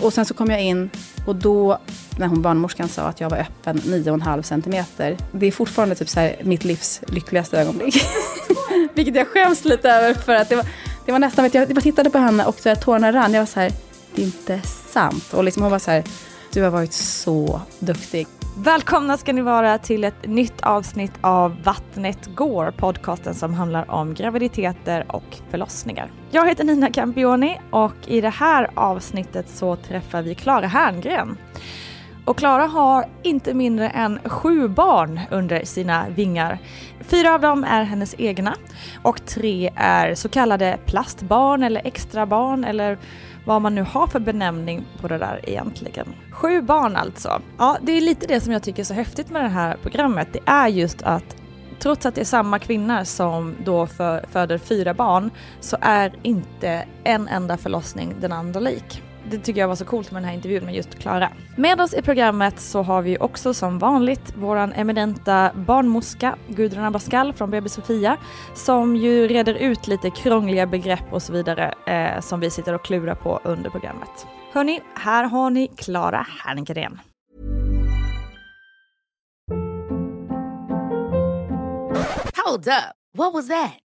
Och sen så kom jag in och då, när hon barnmorskan sa att jag var öppen 9,5 centimeter. Det är fortfarande typ så här mitt livs lyckligaste ögonblick. Vilket jag skäms lite över för att det var, det var nästan, vet jag, jag tittade på henne och så här, tårarna rann. Jag var så här, det är inte sant. Och liksom hon var så här, du har varit så duktig. Välkomna ska ni vara till ett nytt avsnitt av Vattnet går, podcasten som handlar om graviditeter och förlossningar. Jag heter Nina Campioni och i det här avsnittet så träffar vi Klara Herngren. Och Klara har inte mindre än sju barn under sina vingar. Fyra av dem är hennes egna och tre är så kallade plastbarn eller extrabarn eller vad man nu har för benämning på det där egentligen. Sju barn alltså. Ja, det är lite det som jag tycker är så häftigt med det här programmet. Det är just att trots att det är samma kvinna som då för, föder fyra barn så är inte en enda förlossning den andra lik. Det tycker jag var så coolt med den här intervjun med just Klara. Med oss i programmet så har vi också som vanligt våran eminenta barnmorska Gudrun Abascal från BB Sofia som ju reder ut lite krångliga begrepp och så vidare eh, som vi sitter och klurar på under programmet. Hörni, här har ni Klara Herngren. Hold up. What was that?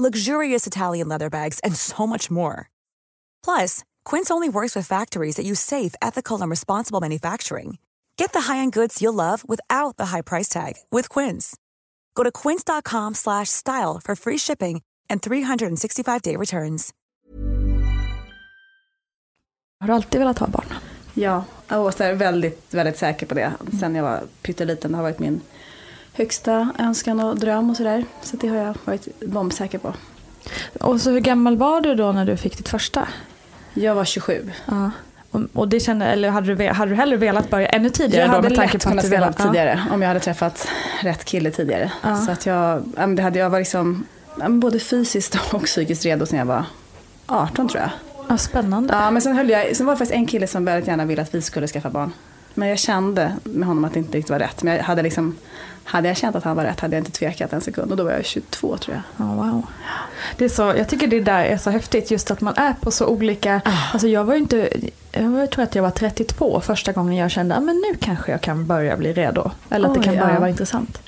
luxurious Italian leather bags, and so much more. Plus, Quince only works with factories that use safe, ethical, and responsible manufacturing. Get the high-end goods you'll love without the high price tag with Quince. Go to quince.com/style for free shipping and 365-day returns. Har du alltid velat ha barn? Ja, och är väldigt, väldigt säker på det. Sen jag var pytteliten. Det har varit min högsta önskan och dröm och sådär. Så det har jag varit bombsäker på. Och så hur gammal var du då när du fick ditt första? Jag var 27. Ja. Och, och det kände, eller hade du, hade du hellre velat börja ännu tidigare? Jag då, hade med tanke lätt kunnat velat- tidigare om jag hade träffat rätt kille tidigare. Ja. Så att jag, det hade jag var liksom både fysiskt och psykiskt redo sen jag var 18 tror jag. Ja, ja, spännande. Ja, men sen, höll jag, sen var det faktiskt en kille som väldigt gärna ville att vi skulle skaffa barn. Men jag kände med honom att det inte riktigt var rätt. Men jag hade, liksom, hade jag känt att han var rätt hade jag inte tvekat en sekund. Och då var jag 22 tror jag. Ja, wow. Det är så, jag tycker det där är så häftigt just att man är på så olika... Alltså jag var ju inte... Jag tror att jag var 32 första gången jag kände att nu kanske jag kan börja bli redo. Eller att det Oj, kan börja ja. vara intressant.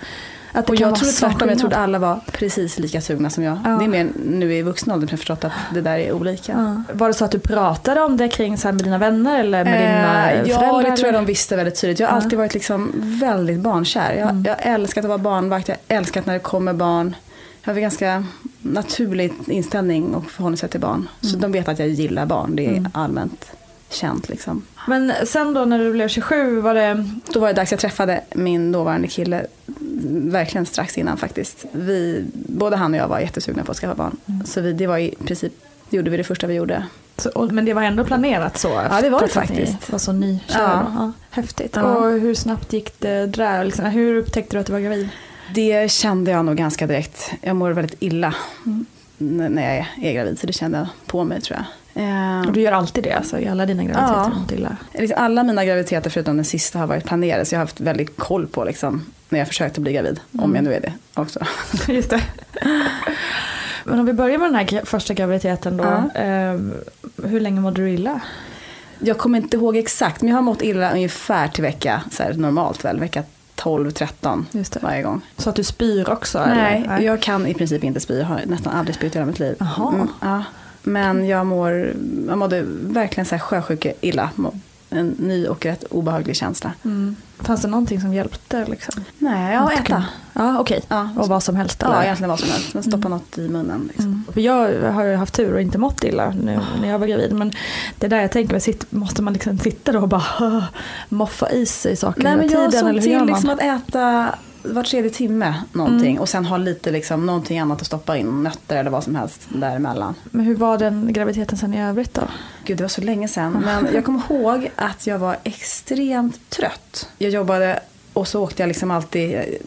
Att Och jag trodde tvärtom, jag trodde alla var precis lika sugna som jag. Ja. Det är mer nu i vuxen ålder som jag förstått att det där är olika. Ja. Var det så att du pratade om det kring så här med dina vänner eller med dina Eh, föräldrar? Ja, det tror jag de visste väldigt tydligt. Jag har. Mm. alltid varit liksom väldigt barnkär. Jag, jag älskat att vara barnvakt, jag älskat när det kommer barn. Jag har en ganska naturlig inställning och förhållningssätt till barn. Så Mm. de vet att jag gillar barn, det är allmänt känt liksom. Men sen då när du blev 27 var det... Då var det dags, jag träffade min dåvarande kille verkligen strax innan faktiskt. Vi, både han och jag var jättesugna på att skaffa barn. Mm. Så vi, det var i princip gjorde vi det första vi gjorde. Så, och, men det var ändå planerat så? Ja, det var det trots att ni faktiskt. var så nykörda. Ja. Ja. häftigt. Ja. Och hur snabbt gick det där? Liksom, hur upptäckte du att du var gravid? Det kände jag nog ganska direkt. Jag mår väldigt illa n- när jag är gravid, så det kände jag på mig tror jag. Eh, Och du gör alltid det alltså, i alla dina graviditeter? Ja. Liksom alla mina graviditeter förutom den sista har varit planerade, så jag har haft väldigt koll på liksom, när jag försökte bli gravid. Om jag nu är det också. Just det. Men om vi börjar med den här första graviditeten då. Ja. Eh, hur länge mådde du illa? Jag kommer inte ihåg exakt, men jag har mått illa ungefär till vecka, så här, normalt väl, vecka 12-13 Just det. varje gång. Så att du spyr också? Nej, eller? jag kan i princip inte spy. Jag har nästan aldrig spytt i hela mitt liv. Jaha. Mm, ja. Men jag, mår, jag mådde verkligen så här sjösjuke illa. En ny och rätt obehaglig känsla. Mm. Fanns det någonting som hjälpte? Liksom? Nej, ja, äta. Ja, okej. Ja. Och vad som helst? Ja, eller? egentligen vad som helst. Men stoppa något i munnen. Liksom. Mm. Jag har ju haft tur och inte mått illa nu när jag var gravid. Men det är där jag tänker, sitt, måste man liksom sitta då och bara moffa i sig saker Nej, hela men jag tiden? såg eller hur gör till liksom att äta var tredje timme någonting. Och sen ha lite liksom, någonting annat att stoppa in. Nötter eller vad som helst däremellan. Men hur var den graviditeten sen i övrigt då? Gud, det var så länge sedan. Men jag kommer ihåg att jag var extremt trött. Jag jobbade och så åkte jag liksom alltid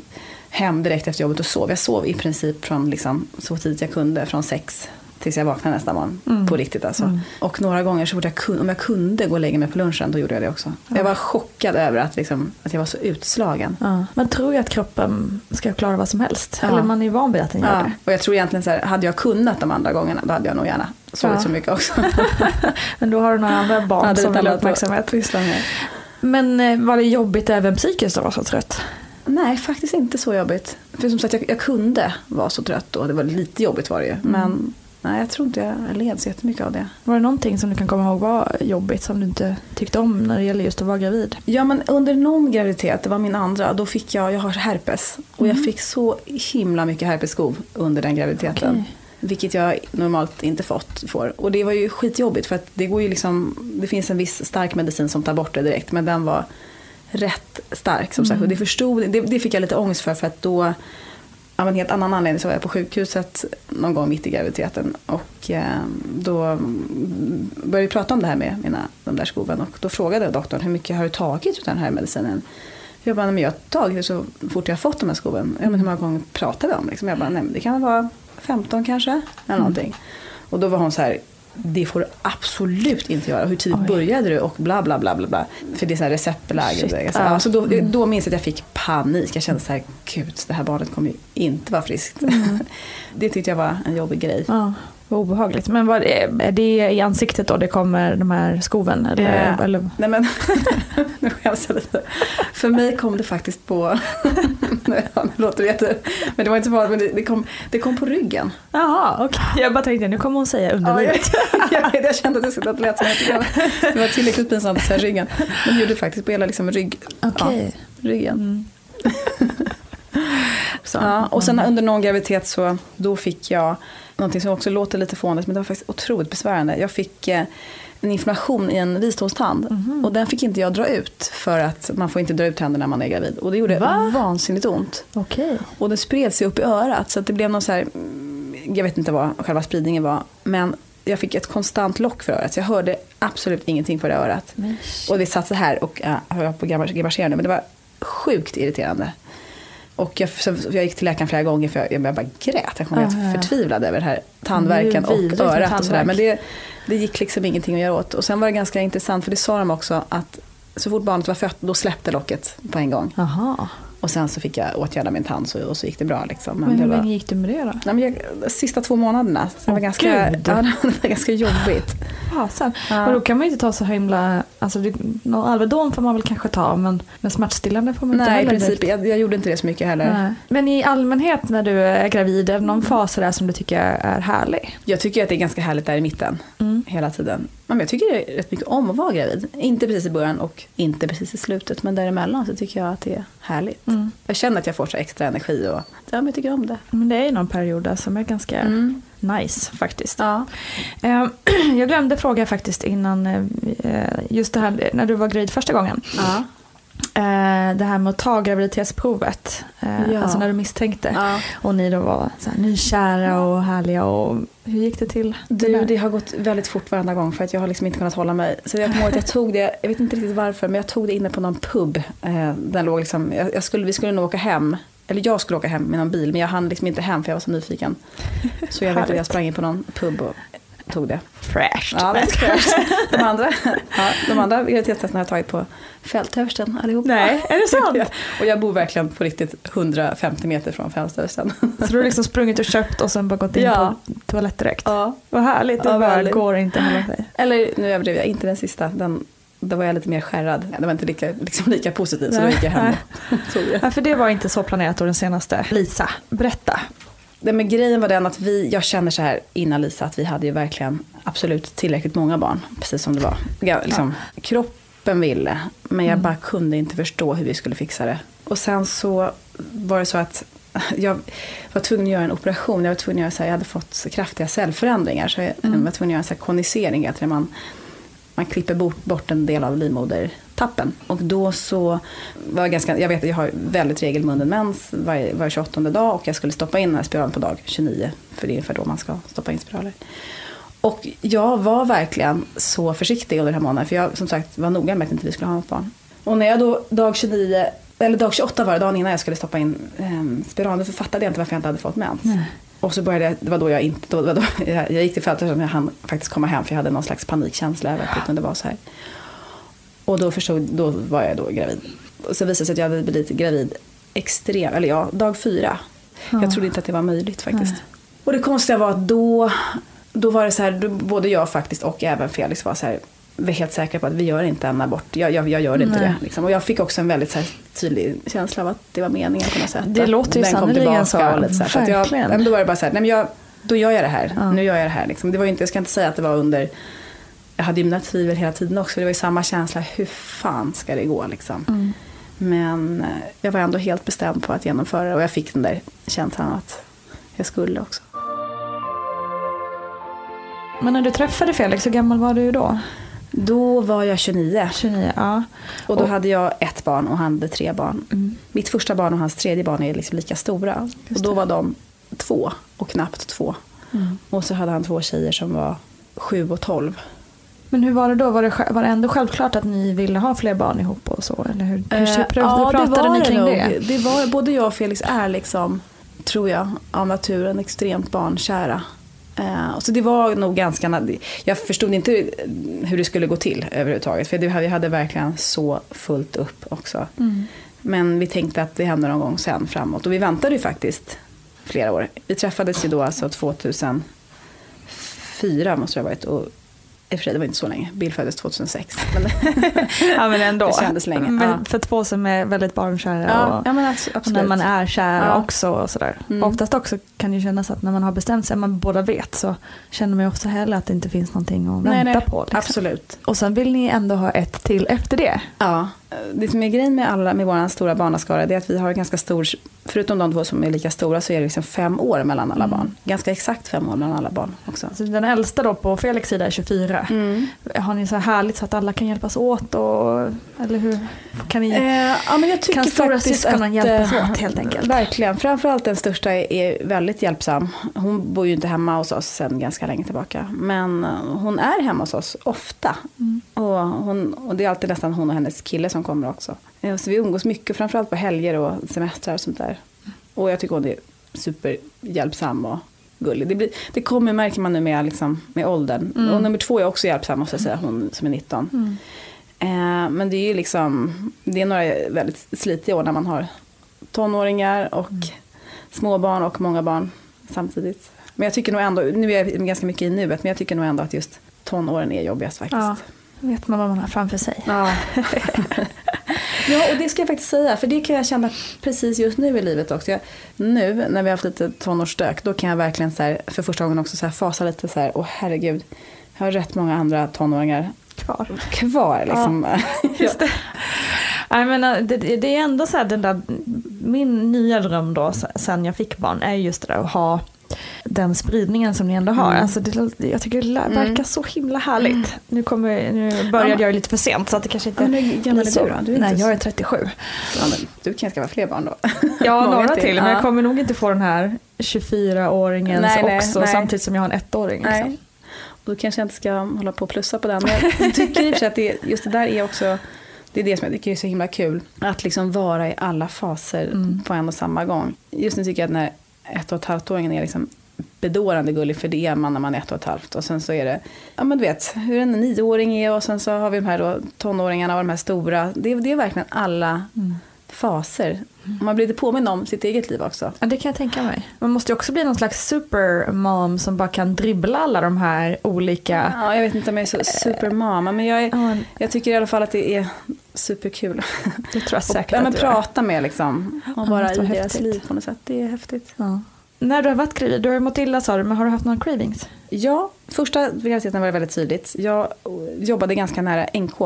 hem direkt efter jobbet och sov. Jag sov i princip från liksom så tidigt jag kunde, från sex tills jag vaknade nästa morgon. På riktigt alltså. Och några gånger så fort jag kunde, om jag kunde gå och lägga mig på lunchen, då gjorde jag det också. Jag var chockad över att, liksom, att jag var så utslagen. Ja. Man tror ju att kroppen ska klara vad som helst. Ja. Eller man är ju van vid att den gör Ja. det. Och jag tror egentligen så här, hade jag kunnat de andra gångerna, då hade jag nog gärna sovit Ja. så mycket också. Men då har du några andra barn som vill ha uppmärksamhet. Men eh, var det jobbigt även psykiskt att vara så trött? Nej, faktiskt inte så jobbigt. För som sagt, jag, jag kunde vara så trött då. Det var lite jobbigt var det ju. Men nej, jag tror inte jag led så jättemycket av det. Var det någonting som du kan komma ihåg var jobbigt som du inte tyckte om när det gäller just att vara gravid? Ja, men under någon graviditet, det var min andra, då fick jag, jag har herpes. Och jag fick så himla mycket herpesskov under den graviditeten. Okej. Vilket jag normalt inte fått får. Och det var ju skitjobbigt för att det går ju liksom, det finns en viss stark medicin som tar bort det direkt. Men den var rätt stark som sagt. Och det, förstod, det, det fick jag lite ångest för för att då av en helt annan anledning så var jag på sjukhuset någon gång mitt i graviditeten. Och eh, då mm, började vi prata om det här med mina, de där skoven. Och då frågade doktorn hur mycket har du tagit av den här medicinen? Jag bara, men jag har tagit det så fort jag har fått de här skoven. Ja, men hur många gånger pratar vi om? Liksom. Jag bara, nej det kan vara 15 kanske. Eller någonting. Och då var hon så här, det får du absolut inte göra. Hur tidigt Oj. började du? Och bla bla bla bla. bla. För det är så här receptbelägg. Shit, Så, ja. ja. så då, då minns jag att jag fick panik. Jag kände så här, gud det här barnet kommer ju inte vara friskt. det tyckte jag var en jobbig grej. Ja, vad obehagligt. Men var det, är det i ansiktet då det kommer de här skoven? Eller, Eh, eller? Nej men, nu skäms jag lite. För mig kom det faktiskt på, nej, nu låter det jätte, men det var inte farligt, men det, det, kom, det kom på ryggen. Jaha, okej. Jag bara tänkte nu kommer hon säga Ja, jag, underlivet. jag, kände att det, det lät som att det var tillräckligt pinsamt att säga ryggen. Men det gjorde faktiskt på hela liksom rygg, Okej. ja, ryggen. Så. Ja, och sen under någon graviditet så då fick jag någonting som också låter lite fånigt men det var faktiskt otroligt besvärande. Jag fick eh, en inflammation i en visdomstand och den fick inte jag dra ut för att man får inte dra ut tänder när man är gravid. Och det gjorde Va? vansinnigt ont. Okej. Och det spred sig upp i örat så det blev någon så här, mm, jag vet inte vad själva spridningen var, men jag fick ett konstant lock för örat så jag hörde absolut ingenting på det örat. Men Och det satt så här och ja, jag på att nu men det var sjukt irriterande. Och jag, jag gick till läkaren flera gånger för jag, jag bara grät. Jag Ja, helt ja, ja. förtvivlad över det här tandvärken och örat och sådär. Men det, det gick liksom ingenting att göra åt. Och sen var det ganska intressant för det sa de också att så fort barnet var fött då släppte locket på en gång. Jaha. Och sen så fick jag åtgärda min tand så, och så gick det bra. Liksom. Men hur det var, länge gick du med det då? nej, men jag, de sista två månaderna. Så det, var ganska, ja, det var ganska jobbigt. Fasen. Ja. Och då kan man ju inte ta så himla, alltså någon Alvedon får man väl kanske ta men, men smärtstillande får man inte Nej, i heller princip. Jag, jag gjorde inte det så mycket heller. Nej. Men i allmänhet när du är gravid, är det någon fas där som du tycker är härlig? Jag tycker att det är ganska härligt där i mitten. Mm. Hela tiden. Men jag tycker det är rätt mycket om att vara gravid. Inte precis i början och inte precis i slutet. Men däremellan så tycker jag att det är härligt. Mm. Jag känner att jag får så extra energi och ja, jag tycker om det. Men det är ju någon period där som är ganska Mm. Nice faktiskt. Ja. Eh, Jag glömde fråga faktiskt innan, eh, just det här när du var gravid första gången. Ja. Eh, Det här med att ta graviditetsprovet, eh, Ja. alltså när du misstänkte. Ja. Och ni då var så här nykära och härliga och Hur gick det till? Du, där? det har gått väldigt fort varenda gång för att jag har liksom inte kunnat hålla mig. Så jag kommer ihåg att jag tog det, jag vet inte riktigt varför, men jag tog det inne på någon pub. Eh, den låg liksom, jag skulle, vi skulle nog åka hem, eller jag skulle åka hem med någon bil, men jag hann liksom inte hem för jag var så nyfiken. Så jag vet att jag sprang in på någon pub och tog det. Fräscht. Ja, fräscht. De andra, ja, de andra graviditetstesterna har jag tagit på fältöversten allihop. Nej, är det sant? Och jag bor verkligen på riktigt 150 meter från fältöversten. Så du har liksom sprungit och köpt och sen bara gått in Ja. på toalett direkt? Ja. Vad härligt, det Ja, bara går inte att hålla sig. Eller nu överdrev jag, inte den sista. Den, då var jag lite mer skärrad. Det var inte lika, liksom lika positivt så då gick jag hem. Ja, för det var inte så planerat då den senaste. Lisa, berätta. Nej, men grejen var den att vi, jag känner så här innan Lisa att vi hade ju verkligen absolut tillräckligt många barn. Precis som det var. Ja, liksom, Kroppen ville, men jag bara kunde inte förstå hur vi skulle fixa det. Och sen så var det så att jag var tvungen att göra en operation. Jag var tvungen att göra så här, jag hade fått kraftiga cellförändringar. Så jag var tvungen att göra en så här konisering, det. Man, man klipper bort, bort en del av livmodertappen. Och då så var jag ganska, jag vet att jag har väldigt regelbunden mens var, var 28 dag och jag skulle stoppa in den här spiralen på dag 29. För det är ungefär då man ska stoppa in spiraler. Och jag var verkligen så försiktig under den här månaden för jag som sagt var noga med att inte vi skulle ha något barn. Och när jag då dag 29, eller dag 28 var det, dagen innan jag skulle stoppa in eh, spiralen, då fattade jag inte varför jag inte hade fått mens. Och så började jag, det var då jag inte, då, då, jag, jag gick till fältet och jag hann faktiskt komma hem för jag hade någon slags panikkänsla, jag vet inte om det var så här. Och då förstod, då var jag då gravid. Och så visade det sig att jag hade blivit gravid extrem, eller ja, dag fyra. Jag trodde inte att det var möjligt faktiskt. Och det konstiga var att då, då var det så här, då, både jag faktiskt och även Felix var så här, vi är helt säkra på att vi gör inte en abort. Jag, jag, jag gör inte Nej. det. Liksom. Och jag fick också en väldigt så här, tydlig känsla av att det var meningen på något sätt. Det låter ju den kom tillbaka så. och lite så här. Att jag, men då var det bara så här, nej men jag, då gör jag det här. Ja. Nu gör jag det här. Liksom. Det var inte, jag ska inte säga att det var under jag hade ju mina tvivel hela tiden också. Det var ju samma känsla, hur fan ska det gå liksom. Mm. Men eh, jag var ändå helt bestämd på att genomföra det och jag fick den där känslan att jag skulle också. Men när du träffade Felix, hur gammal var du då? Då var jag 29 29, ja. och då Och- hade jag ett barn och han hade tre barn. Mm. Mitt första barn och hans tredje barn är liksom lika stora. Och då var de två och knappt två. Mm. Och så hade han två tjejer som var sju och tolv. Men hur var det då? Var det, var det ändå självklart att ni ville ha fler barn ihop och så? Eller hur, hur, Eh, hur pratade ni kring nog. det? det var, både jag och Felix är liksom, tror jag, av naturen extremt barnkära. Eh, så det var nog ganska, jag förstod inte hur det skulle gå till överhuvudtaget. För det, vi hade verkligen så fullt upp också. Mm. Men vi tänkte att det hände någon gång sen framåt. Och vi väntade ju faktiskt flera år. Vi träffades ju då alltså 2004 måste det ha varit. Och i och för sig, det var inte så länge. Bill föddes 2006. Men, Ja men ändå. Det kändes länge, Men ja. För två som är väldigt barnkära ja, och, ja, och när man är kär också och sådär. Mm. Oftast också kan det kännas att när man har bestämt sig, man båda vet, så känner man ju också heller att det inte finns någonting att nej, vänta nej, på. Liksom. Absolut. Och sen vill ni ändå ha ett till efter det. Ja, det som är grejen med, alla, med vår stora barnaskara är att vi har ganska stor, förutom de två som är lika stora så är det liksom fem år mellan alla barn. Ganska exakt fem år mellan alla barn också. Alltså den äldsta då på Felix sida är 24. Mm. Har ni så här härligt så att alla kan hjälpas åt? Och, eller hur? Kan ni... Eh, ja, men jag tycker Kan stora syskonen hjälpas eh, åt, helt enkelt? Verkligen. Framförallt den största är, är väldigt hjälpsam. Hon bor ju inte hemma hos oss sedan ganska länge tillbaka. Men eh, hon är hemma hos oss ofta. Mm. Och, hon, och det är alltid nästan hon och hennes kille som kommer också. Eh, Så vi umgås mycket, framförallt på helger och semestrar och sånt där. Och jag tycker hon är superhjälpsam och gullig. Det, blir, det kommer, märker man nu med, liksom, med åldern. Mm. Och nummer två är också hjälpsam måste jag säga, hon som är 19. Eh, men det är ju liksom, det är några väldigt slitiga år när man har tonåringar och småbarn och många barn samtidigt. Men jag tycker nog ändå, nu är jag ganska mycket i nuet, men jag tycker nog ändå att just tonåren är jobbigast faktiskt. Ja, vet man vad man har framför sig. Ja. ja, och det ska jag faktiskt säga, för det kan jag känna precis just nu i livet också. Jag, nu när vi har haft lite tonårsstök, då kan jag verkligen så här, för första gången också så här, fasa lite så här, åh herregud, jag har rätt många andra tonåringar Kvar. kvar liksom. Just det. Jag menar, det, det är ändå så här den där, min nya dröm då sen jag fick barn är just det där att ha den spridningen som ni ändå har. Mm. Alltså det, jag tycker det verkar så himla härligt. Nu, kommer, nu började Ja. jag lite för sent så att det kanske inte Ja, men hur gammal är så. du då? Du är Nej, jag är 37. Ja, du kan skaffa fler barn då. Ja, några till. Men Ja. jag kommer nog inte få den här 24-åringens Nej, nej, också nej. samtidigt som jag har en ettåring. Liksom. Då kanske jag inte ska hålla på och plussa på den. Men jag tycker i och för sig att det, just det där är också det är det som jag tycker är så himla kul. Att liksom vara i alla faser Mm. på en och samma gång. Just nu tycker jag att när ett och ett halvt-åringen är liksom bedårande gullig, för det är man när man är ett och ett halvt. Och sen så är det, ja men du vet, hur en nioåring är och sen så har vi de här då, tonåringarna och de här stora. Det, är- det är verkligen alla Mm. faser. Man blir lite påmind om sitt eget liv också. Ja, det kan jag tänka mig. Man måste ju också bli någon slags supermom som bara kan dribbla alla de här olika... Ja, jag vet inte om jag är så supermama, men jag, är, Ja, jag tycker i alla fall att det är superkul. det tror jag Och, säkert ja, men att du är. prata med liksom, och vara måste i deras liv på något sätt. Det är häftigt. Ja. När du har varit gravid, du har mått illa sa du, men har du haft några cravings? Ja, första graviditeten var det väldigt tydligt. Jag jobbade ganska nära NK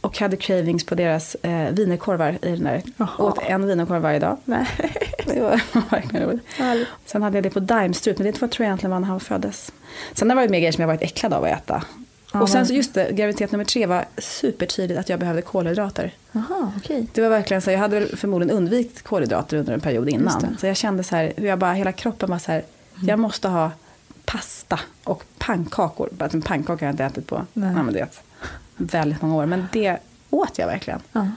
och hade cravings på deras eh, wienerkorvar i den där. Jaha. Åt en wienerkorv varje dag. Nej. Det var verkligen roligt. Sen hade jag det på Daimstrut, men det var tror jag egentligen var när han föddes. Sen har det varit mer grejer som jag varit äcklad av att äta. Ja, och sen så just det, graviditet nummer tre var supertydligt att jag behövde kolhydrater. Jaha, okej. Det var verkligen så, jag hade förmodligen undvikit kolhydrater under en period innan. Så jag kände så här, hur jag bara, hela kroppen var så här, jag måste ha pasta och pannkakor. Bara en pannkaka har jag inte ätit på, Nej. ja, men det, väldigt många år. Men det åt jag verkligen. Ja.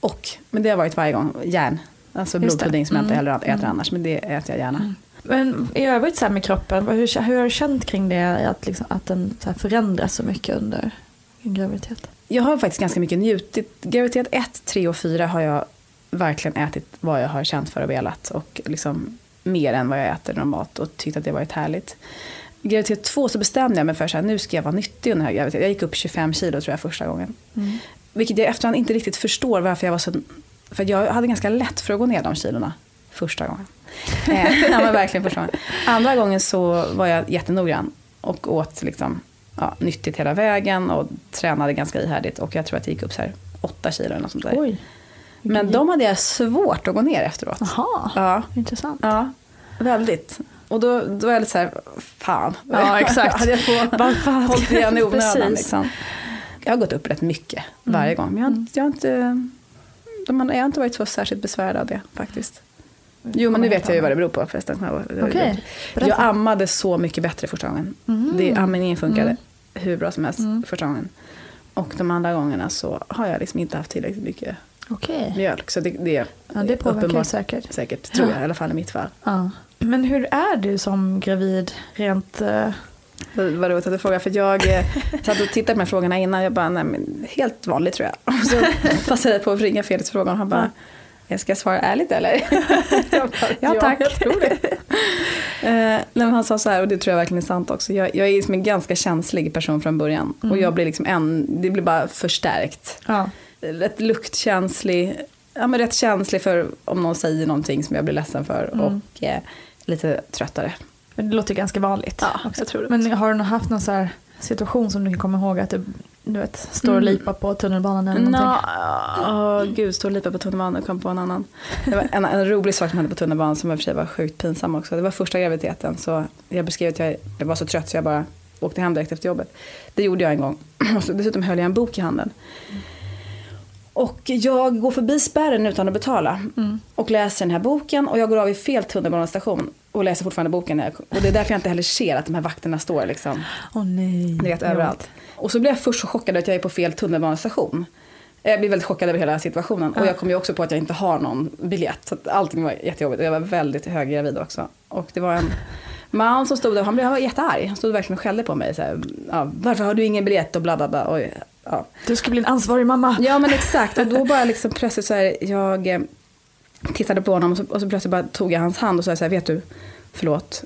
Och, men det har varit varje gång, järn. Alltså blodpudding som jag inte Mm. heller äter annars, men det äter jag gärna. Men i övrigt så här med kroppen, hur, hur har du känt kring det? Att, liksom, att den så förändras så mycket under en graviditet? Jag har faktiskt ganska mycket njutit. Graviditet 1, 3 och 4 har jag verkligen ätit vad jag har känt för och velat. Och liksom mer än vad jag äter normalt och tyckt att det varit härligt. Graviditet 2 så bestämde jag mig för att nu ska jag vara nyttig under den här graviditeten. Jag gick upp 25 kilo tror jag första gången. Vilket jag efterhand inte riktigt förstår varför jag var så... För jag hade ganska lätt för att gå ner de kilorna första gången. Eh, ja, men verkligen första gången. Andra gången så var jag jättenoggrann och åt liksom, ja, nyttigt hela vägen och tränade ganska ihärdigt. Och jag tror att jag gick upp så här 8 kilo eller något sånt där. Oj. Men de hade jag svårt att gå ner efteråt. Jaha, Ja, intressant. ja, väldigt. Och då, då är jag lite så här, fan. Ja, exakt. hade jag hållit igen i onödan. Liksom. Jag har gått upp rätt mycket varje gång. Men jag, inte- jag har inte, de jag har inte varit så särskilt besvärad av det faktiskt. Jo, men nu vet jag ju vad det beror på förresten. Berätta. jag ammade så mycket bättre första gången. Det, amningen funkade hur bra som helst första gången. Och de andra gångerna så har jag liksom inte haft tillräckligt mycket Okej. mjölk. Så det, det, Ja, det påverkar säkert. Säkert, tror jag i alla fall i mitt fall. Ja. Men hur är du som gravid rent... Det var roligt att du frågar, för jag eh, satt och tittade på de här frågorna innan. Jag bara, nej men helt vanligt tror jag. Och så passade jag på att ringa Felix frågan och han bara, jag ska svara ärligt eller? Jag bara, Ja, tack." jag tror det. Eh, nej, han sa så här, och det tror jag verkligen är sant också. Jag, jag är liksom en ganska känslig person från början. Och jag blir liksom en, det blir bara förstärkt. ja. Rätt luktkänslig, ja men rätt känslig för om någon säger någonting som jag blir ledsen för. Och eh, lite tröttare. Men det låter ganska vanligt. Ja, också. jag tror det. Men har du haft någon så situation som du kan komma ihåg att du, du vet, står och lipar på tunnelbanan eller någonting? Nå, åh, gud, stå och lipa på tunnelbanan och kom på en annan. Det var en, en rolig sak som hände på tunnelbanan som i och för sig var sjukt pinsam också. Det var första graviditeten så jag beskrev att jag, jag var så trött så jag bara åkte hem direkt efter jobbet. Det gjorde jag en gång. Och dessutom höll jag en bok i handen. Och jag går förbi spärren utan att betala. Och läser den här boken och jag går av i fel tunnelbanestation. Och läser fortfarande boken. Och det är därför jag inte heller ser att de här vakterna står liksom Åh nej. ni vet, överallt. Och så blir jag först så chockad att jag är på fel tunnelbanestation. Jag blir väldigt chockad över hela situationen. Och jag kom ju också på att jag inte har någon biljett. Så att allting var jättejobbigt. Och jag var väldigt höggravid också. Och det var en man som stod där, han blev han var jättearg. Han stod verkligen och skällde på mig. Så här, ja, Varför har du ingen biljett och bla bla bla. Och, ja. Du ska bli en ansvarig mamma. ja men exakt. Och då bara liksom plötsligt så här, jag eh, tittade på honom och så, och så plötsligt bara tog jag hans hand och sa så här, vet du, förlåt.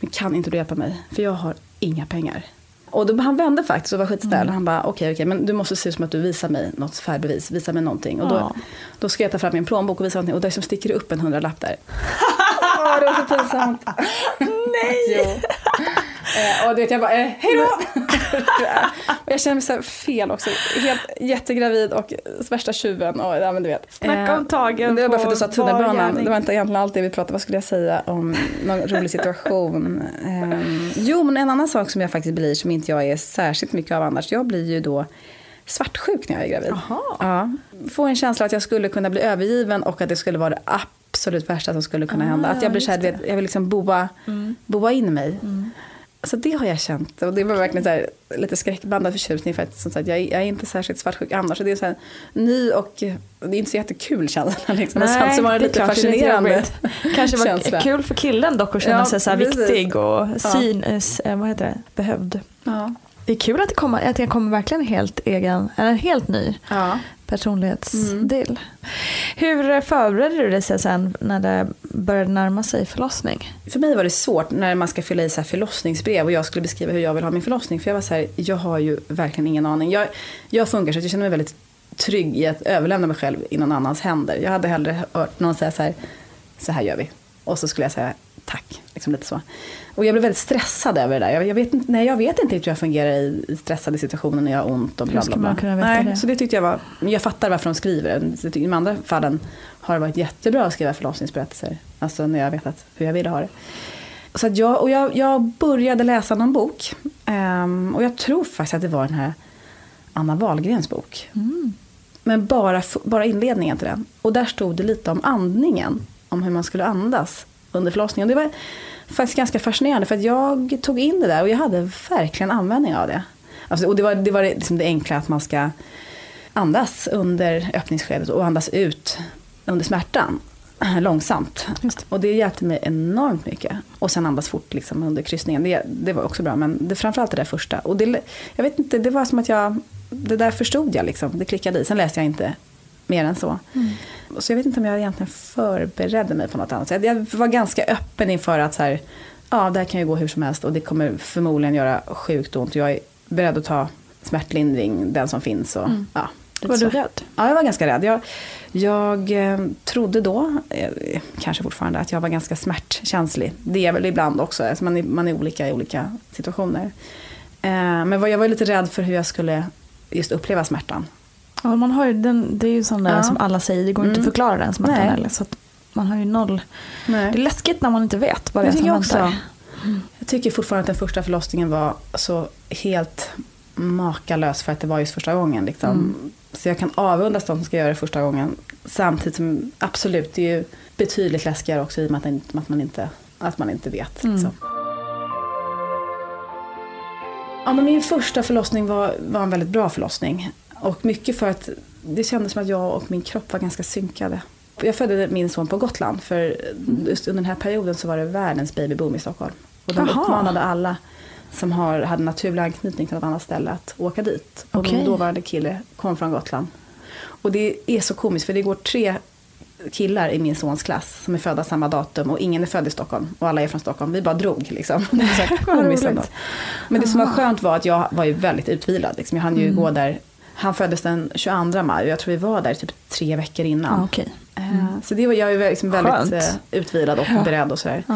Men kan inte du hjälpa mig? För jag har inga pengar. Och då, han vände faktiskt och var skitsnäll. Han bara, okej, okej, men du måste se ut som att du visar mig något färdbevis. Visa mig någonting. Och då, Ja. då ska jag ta fram min plånbok och visa någonting. Och där som sticker det upp en hundralapp där. Åh, det var så pinsamt. Nej! jo. Eh, och du vet, jag bara, eh, hej då! och jag känner mig så fel också. Helt jättegravid och värsta tjuven. Och, ja, men du vet. Snacka om tagen Det var bara för att du sa tunnelbanan. Det var inte egentligen allt det vi pratade Vad skulle jag säga om någon rolig situation? Ehm, jo, men en annan sak som jag faktiskt blir som inte jag är särskilt mycket av annars. Jag blir ju då svartsjuk när jag är gravid. Ja. Får en känsla att jag skulle kunna bli övergiven och att det skulle vara det absolut värsta som skulle kunna hända. Att jag blir så här, vet, jag vill liksom boa, boa in mig. Så det har jag känt. Och det var verkligen så här, lite skräckblandad förtjusning. För att, som sagt, jag, är, jag är inte särskilt svartsjuk annars. Så det är så här, ny och det är inte så jättekul känsla. Liksom. Men samtidigt var det lite det fascinerande. jobbigt. Kanske var känsla. kul för killen dock att känna Ja, sig så viktig och Ja. syn, eh, vad heter det, behövd. Ja. Det är kul att det kommer, att det kommer verkligen helt egen, eller helt ny Ja personlighetsdel. Hur förberedde du dig sen när det började närma sig förlossning? För mig var det svårt när man ska fylla i så här förlossningsbrev och jag skulle beskriva hur jag vill ha min förlossning. För jag var så här, jag har ju verkligen ingen aning. Jag, jag funkar så att jag känner mig väldigt trygg i att överlämna mig själv i någon annans händer. Jag hade hellre hört någon säga så här, så här gör vi. Och så skulle jag säga tack, liksom lite så. Och jag blev väldigt stressad över det där. Jag, jag, vet, inte, nej, jag vet inte hur jag fungerar i, i stressade situationer när jag har ont och bla bla bla. man kunna veta nej, det? Så det tyckte jag var, jag fattar varför de skriver det. I de andra fallen har det varit jättebra att skriva förlossningsberättelser. Alltså när jag vetat hur jag ville ha det. Så att jag, och jag, jag började läsa någon bok. Ehm, och jag tror faktiskt att det var den här Anna Wahlgrens bok. Men bara, bara inledningen till den. Och där stod det lite om andningen. Om hur man skulle andas under förlossningen. Det var faktiskt ganska fascinerande. För att jag tog in det där och jag hade verkligen användning av det. Alltså, och det var det, var liksom det enkla att man ska andas under öppningsskedet och andas ut under smärtan. Långsamt. Och det hjälpte mig enormt mycket. Och sen andas fort liksom under kryssningen. Det, det var också bra. Men det, framförallt det där första. Och det, jag vet inte, det var som att jag... Det där förstod jag liksom. Det klickade i. Sen läste jag inte mer än så. Så jag vet inte om jag egentligen förberedde mig på något annat sätt. Jag var ganska öppen inför att så här, ja, det här kan ju gå hur som helst och det kommer förmodligen göra sjukt ont. Jag är beredd att ta smärtlindring, den som finns. Och, ja, lite Var du rädd? Ja, jag var ganska rädd. Jag, jag eh, trodde då, eh, kanske fortfarande, att jag var ganska smärtkänslig. Det är jag väl ibland också. Alltså man, är, man är olika i olika situationer. Eh, men jag var lite rädd för hur jag skulle just uppleva smärtan. Ja, man har ju den, det är ju sån där Ja. som alla säger, det går inte att Mm. förklara den smärtan Nej. heller. Så att man har ju noll. Nej. Det är läskigt när man inte vet vad det är som väntar. också. Jag tycker fortfarande att den första förlossningen var så helt makalös för att det var just första gången. Liksom. Mm. Så jag kan avundas de som ska göra det första gången. Samtidigt som absolut, det är ju betydligt läskigare också i och med att, den- att, man, inte, att man inte vet. Mm. Liksom. Ja, men min första förlossning var, var en väldigt bra förlossning. Och mycket för att det kändes som att jag och min kropp var ganska synkade. Jag födde min son på Gotland för just under den här perioden så var det världens babyboom i Stockholm. Och de Jaha. uppmanade alla som har, hade naturlig anknytning till något annat ställe att åka dit. Och Okej. min dåvarande kille kom från Gotland. Och det är så komiskt för det går tre killar i min sons klass som är födda samma datum och ingen är född i Stockholm och alla är från Stockholm. Vi bara drog liksom. Det så komiskt ändå. Men det som var skönt var att jag var ju väldigt utvilad. Liksom. Jag hann Mm. ju gå där. Han föddes den 22 maj och jag tror vi var där typ tre veckor innan. Ja, okej. Eh, Så det var jag ju liksom väldigt Skönt. eh, utvilad och Ja. beredd och sådär. Ja.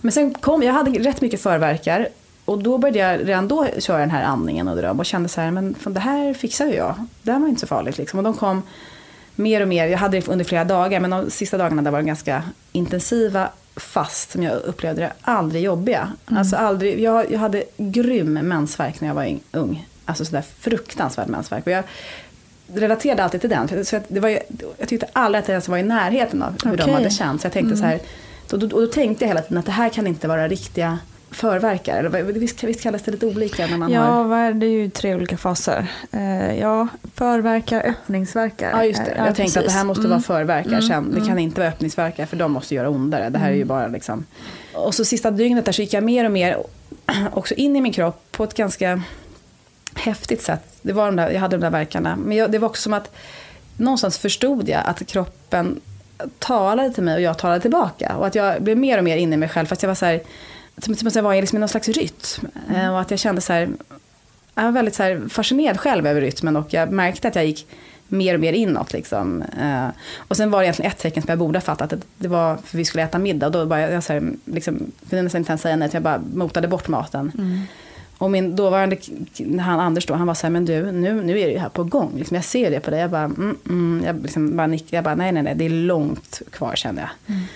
Men sen kom, jag hade rätt mycket förverkar. Och då började jag redan då köra den här andningen och dröm och kände så här, men fan, det här fixar ju jag. Det här var inte så farligt liksom. Och de kom mer och mer, jag hade det under flera dagar, men de sista dagarna där var de ganska intensiva, fast som jag upplevde det, aldrig jobbiga. Alltså aldrig, jag, jag hade grym mensvärk när jag var ung. Alltså sådär fruktansvärd mensvärk. Och jag relaterade alltid till den. Så det var, ju- jag tyckte aldrig att jag ens var i närheten av hur de Okej. hade känt. Så jag tänkte så här, då, då, och då tänkte jag hela tiden att det här kan inte vara riktiga förverkar. Eller visst, visst kallas det lite olika när man Ja, har... är det? är ju tre olika faser. Eh, ja, förverkar, öppningsverkar. Ja just det, Eh, jag tänkte att det precis. här måste Mm. vara förverkar Mm, sen. Det mm. kan inte vara öppningsverkar för de måste göra ondare. Det här är ju bara liksom... Och så sista dygnet där så gick jag mer och mer också in i min kropp på ett ganska häftigt sätt. Det var de där, jag hade de där verkarna. Men jag, det var också som att någonstans förstod jag att kroppen talade till mig och jag talade tillbaka. Och att jag blev mer och mer inne i mig själv. Fast jag var så här, som, som att jag var liksom i någon slags rytm. Mm. Eh, Och att jag kände så här, jag var väldigt så fascinerad själv över rytmen och jag märkte att jag gick mer och mer inåt. Liksom. Eh, och sen var det egentligen ett tecken som jag borde ha fattat. Att det var för vi skulle äta middag. Och då bara, jag så här, liksom, kunde nästan inte ens säga nej. Jag bara motade bort maten. Mm. Och min dåvarande, han Anders då, han var så här, men du, nu, nu är det ju här på gång. Liksom, jag ser det på dig. Jag bara, mm, mm. Jag, liksom bara nickade. Jag bara, nej, nej, nej, det är långt kvar kände jag. Mm.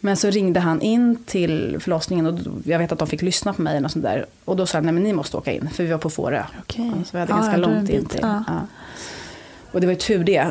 Men så ringde han in till förlossningen och jag vet att de fick lyssna på mig och sånt där. Och då sa han, nej men ni måste åka in, för vi var på Fårö. Okej. Så vi hade Ja, ganska långt in till. ja. Ja. Och det var ju tur det.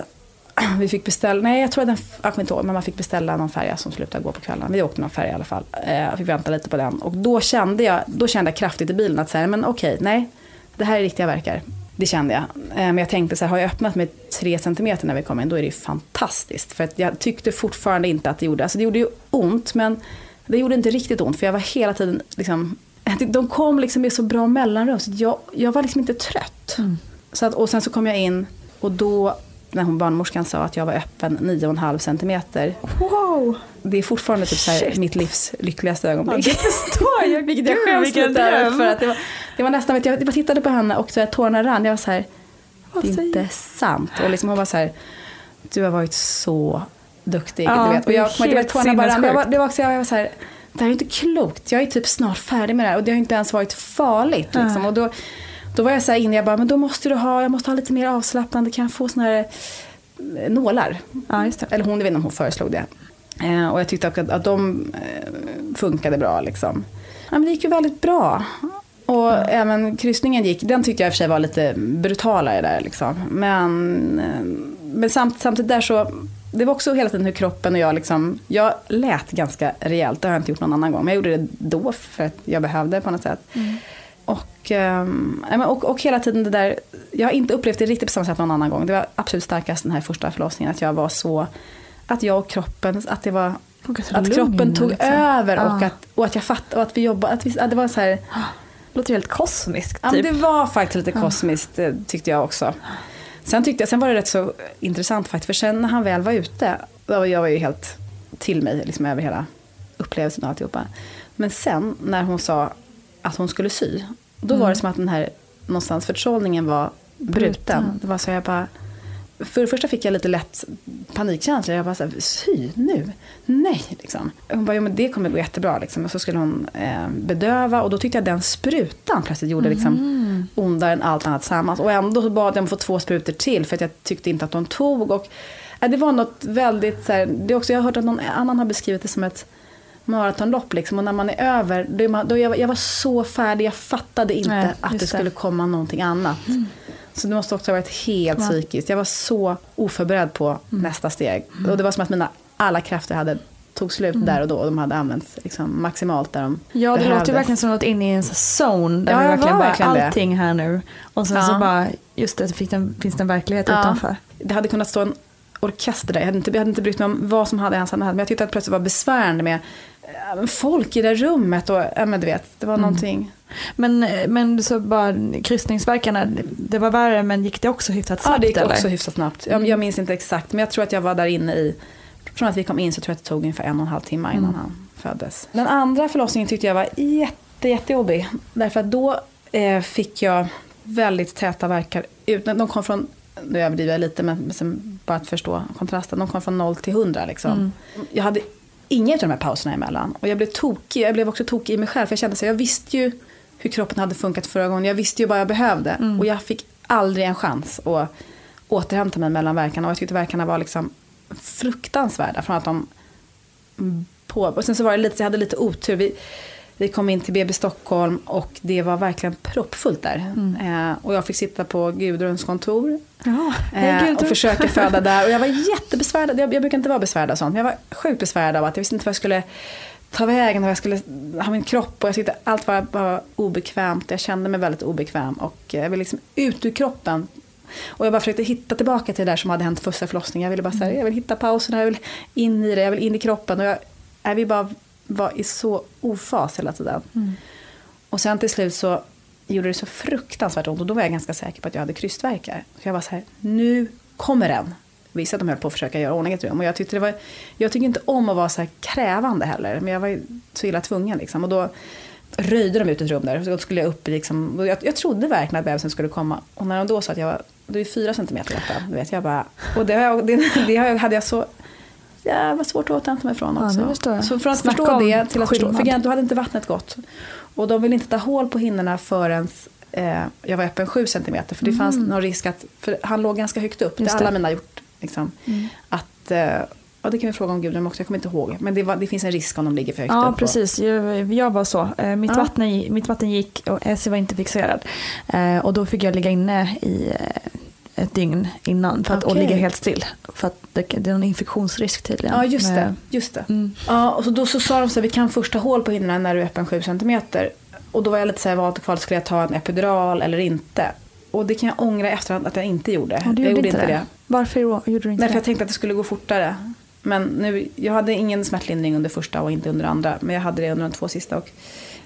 Vi fick beställa, nej jag tror att den, jag kommer inte ihåg, men man fick beställa någon färja som slutade gå på kvällen. Vi åkte någon färja i alla fall. Eh, Jag fick vänta lite på den. Och då kände jag, då kände jag kraftigt i bilen att säga, men okej, nej, det här är riktiga verkar. Det kände jag. Eh, Men jag tänkte så här, har jag öppnat med tre centimeter när vi kom in, då är det ju fantastiskt. För att jag tyckte fortfarande inte att det gjorde, alltså det gjorde ju ont, men det gjorde inte riktigt ont. För jag var hela tiden, liksom, de kom liksom med så bra mellanrum. Så jag, jag var liksom inte trött. Så att, och sen så kom jag in och då, när hon barnmorskan sa att jag var öppen 9,5 centimeter. Wow! Det är fortfarande typ så här, mitt livs lyckligaste ögonblick. det förstår jag. Vilket jag skäms lite över. För att det, var, det var nästan, vet jag, jag bara tittade på henne och så här, tårarna rann. Jag var så här, det är inte sant. Och liksom hon var så här, du har varit så duktig. Ja, du vet. Och det är jag, jag, helt tårarna bara rann. Jag var, det var också, jag var så här, det här är inte klokt. Jag är typ snart färdig med det här. Och det har inte ens varit farligt. Liksom. Och då, då var jag så här inne, jag bara, men då måste du ha, jag måste ha lite mer avslappnande. Kan jag få såna här eh, nålar? Ja, just det. Eller hon, jag vet inte om hon föreslog det. Eh, och jag tyckte att, att de eh, funkade bra. Liksom. Ja, men det gick ju väldigt bra. Och även kryssningen gick, den tyckte jag i och för sig var lite brutalare där. Liksom. Men, eh, men samt, samtidigt där så, det var också hela tiden hur kroppen och jag liksom, jag lät ganska rejält, det har jag inte gjort någon annan gång. Men jag gjorde det då för att jag behövde på något sätt. Och, ja, men och, och hela tiden det där, jag har inte upplevt det riktigt på samma sätt någon annan gång. Det var absolut starkast den här första förlossningen, att jag var så, att jag och kroppen, att det var, att lugn, kroppen tog liksom. över och, Ja. att, och att jag fattade, och att vi jobbade, att, vi, att det var så här, låter helt kosmiskt Ja, typ. det var faktiskt lite kosmiskt eh, tyckte jag också. Sen, tyckte jag, sen var det rätt så intressant faktiskt, för sen när han väl var ute, då jag var ju helt till mig liksom, över hela upplevelsen och alltihopa. Men sen när hon sa att hon skulle sy, då var det som att den här någonstans förtrollningen var bruten. Bruten. Det var så jag bara, för det första fick jag lite lätt panikkänsla. Jag bara så här, sy nu? Nej, liksom. Hon bara, jo men det kommer gå jättebra liksom. Och så skulle hon eh, bedöva och då tyckte jag den sprutan plötsligt gjorde liksom ondare än allt annat tillsammans. Och ändå bad jag om att få två sprutor till för att jag tyckte inte att de tog. Och, eh, det var något väldigt, så här, det också, jag har hört att någon annan har beskrivit det som ett maratonlopp liksom. Och när man är över, då är man, då jag, jag var så färdig, jag fattade inte Nej, att det det. skulle komma någonting annat. Så det måste också ha varit helt Ja. psykiskt. Jag var så oförberedd på nästa steg. Och det var som att mina alla krafter hade tog slut där och då. Och de hade använts liksom maximalt där de Ja, det behövdes. låter ju verkligen som något inne i en zone där Ja, vi verkligen bara verkligen det. allting här nu. Och sen så Ja. bara, just det, så fick den, finns det en verklighet Ja. utanför. Det hade kunnat stå en orkester där. Jag hade inte, jag hade inte brytt mig om vad som hade hänt. Men jag tyckte att det plötsligt var besvärande med eh, folk i det rummet. Och, ja, men du vet, det var någonting. Men, men så bara kryssningsverkarna, det var värre men gick det också hyfsat Ja, snabbt det gick eller? också hyfsat snabbt. Jag, jag minns inte exakt, men jag tror att jag var där inne i... Från att vi kom in så tror jag att det tog ungefär en och en halv timme innan han föddes. Den andra förlossningen tyckte jag var jätte, jättejobbig. Därför att då eh, fick jag väldigt täta verkar. De kom från, nu överdriver jag lite, men sen bara att förstå kontrasten. De kom från 0 till 100 liksom. Jag hade inga av de här pauserna emellan. Och jag blev tokig. Jag blev också tokig i mig själv. För jag kände så jag visste ju hur kroppen hade funkat förra gången. Jag visste ju vad jag behövde. Och jag fick aldrig en chans att återhämta mig mellan verkarna. Och jag tyckte verkarna var liksom fruktansvärda. Från att de på, och sen så var det lite, jag hade lite otur. Vi, vi kom in till BB Stockholm och det var verkligen proppfullt där. Eh, och jag fick sitta på Gudruns kontor Ja, hej, eh, och försöka föda där. Och jag var jättebesvärad. Jag, jag brukar inte vara besvärad av sånt. Men jag var sjukt besvärad av att jag visste inte vad jag skulle ta vägen. Vad jag skulle ha min kropp. Och jag tyckte allt var bara obekvämt. Jag kände mig väldigt obekväm. Och jag ville liksom ut ur kroppen. Och jag bara försökte hitta tillbaka till det där som hade hänt första förlossningen. Jag ville bara säga, jag vill hitta pausen, jag vill in i det, jag vill in i kroppen. Och jag, jag vill bara vara i så ofas hela tiden. Och sen till slut så gjorde det så fruktansvärt ont. Och då var jag ganska säker på att jag hade krystvärkar. Så jag var så här, nu kommer den. Visste att de höll på att försöka göra ordning ett rum. Och jag tyckte det var, jag tycker inte om att vara så här krävande heller. Men jag var så illa tvungen liksom. Och då röjde de ut ett rum där. Så skulle jag upp liksom, och jag, jag trodde verkligen att bebisen skulle komma. Och när de då sa att jag var, du är fyra centimeter du vet jag bara, och det, det, det hade jag så jävla svårt att återhämta mig från Ja, också. det jag. Så från att Snacka förstå det till att förstå, för skillnad. då hade inte vattnet gått. Och de ville inte ta hål på hinnorna förrän eh, jag var öppen sju centimeter. För det fanns någon risk att, för han låg ganska högt upp, det Just har alla det. mina gjort. Liksom, Att, eh, ja det kan vi fråga om Gudrun också, jag kommer inte ihåg. Men det, var, det finns en risk om de ligger för högt Ja, upp. precis. Jag, jag var så. Eh, Mitt, Ja. vatten, mitt vatten gick och Essie var inte fixerad. Eh, Och då fick jag ligga inne i eh, ett dygn innan för att, och Okej. ligga helt still. För att det, det är en infektionsrisk tydligen. Ja, just det. Just det. Mm. Ja, och så då så sa de så här, vi kan först ta hål på hinnorna när du är öppen 7 centimeter. Och då var jag lite så här, valt och kvar, skulle jag ta en epidural eller inte? Och det kan jag ångra efterhand att jag inte gjorde. Ja, du jag gjorde inte det. Varför gjorde du inte Nej, för det? jag tänkte att det skulle gå fortare. Men nu, jag hade ingen smärtlindring under första och inte under andra. Men jag hade det under de två sista. Och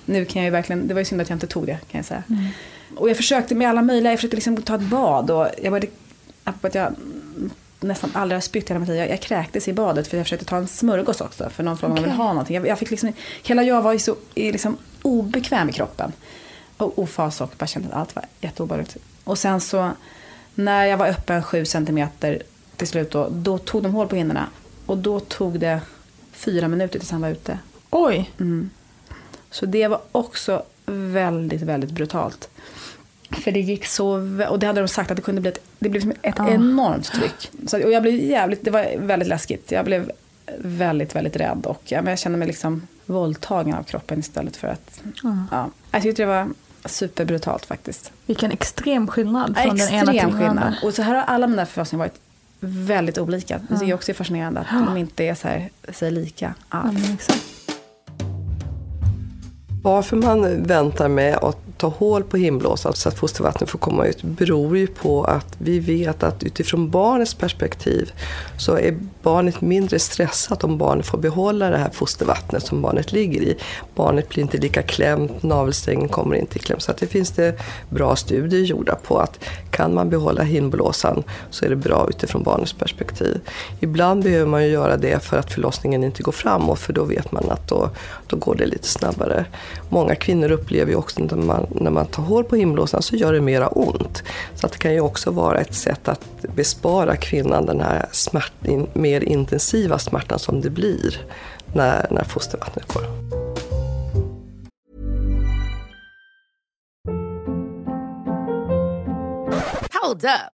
nu kan jag ju verkligen, det var ju synd att jag inte tog det kan jag säga. Mm. Och jag försökte med alla möjliga, jag försökte liksom ta ett bad. Och jag började, att jag nästan aldrig har spytt hela mitt liv. Jag, jag kräktes i badet för jag försökte ta en smörgås också. För någon frågade om jag ville ha någonting. Jag, jag fick liksom, hela jag var ju så liksom obekväm i kroppen. Och ofas och bara kände att allt var jätteobehagligt. Och sen så när jag var öppen sju centimeter till slut då, då tog de hål på hinnorna. Och då tog det fyra minuter tills han var ute. Oj, Så det var också väldigt, väldigt brutalt. För det gick så, och det hade de sagt att det kunde bli ett, det blev ett Ja. enormt tryck. Så, och jag blev jävligt, det var väldigt läskigt. Jag blev väldigt, väldigt rädd och ja, men jag kände mig liksom våldtagen av kroppen istället för att, ja. Jag tyckte det var superbrutalt faktiskt. vilken extrem skillnad Ja, från den ena till Extrem den skillnad. andra. Och så här har alla mina förlossningar varit väldigt olika. Det är också fascinerande att de inte är så här, sig lika Ja, alls. exakt. Varför man väntar med att ta hål på himblåsan så att fostervattnet får komma ut beror ju på att vi vet att utifrån barnets perspektiv så är barnet mindre stressat om barnet får behålla det här fostervattnet som barnet ligger i. Barnet blir inte lika klämt, navelsträngen kommer inte i kläm. Så att det finns det bra studier gjorda på att kan man behålla himblåsan så är det bra utifrån barnets perspektiv. Ibland behöver man ju göra det för att förlossningen inte går framåt för då vet man att då, då går det lite snabbare. Många kvinnor upplever ju också när man, när man tar hål på himlåsan så gör det mera ont. Så att det kan ju också vara ett sätt att bespara kvinnan den här smärt, in, mer intensiva smärtan som det blir när, när fostervattnet går. Hold up.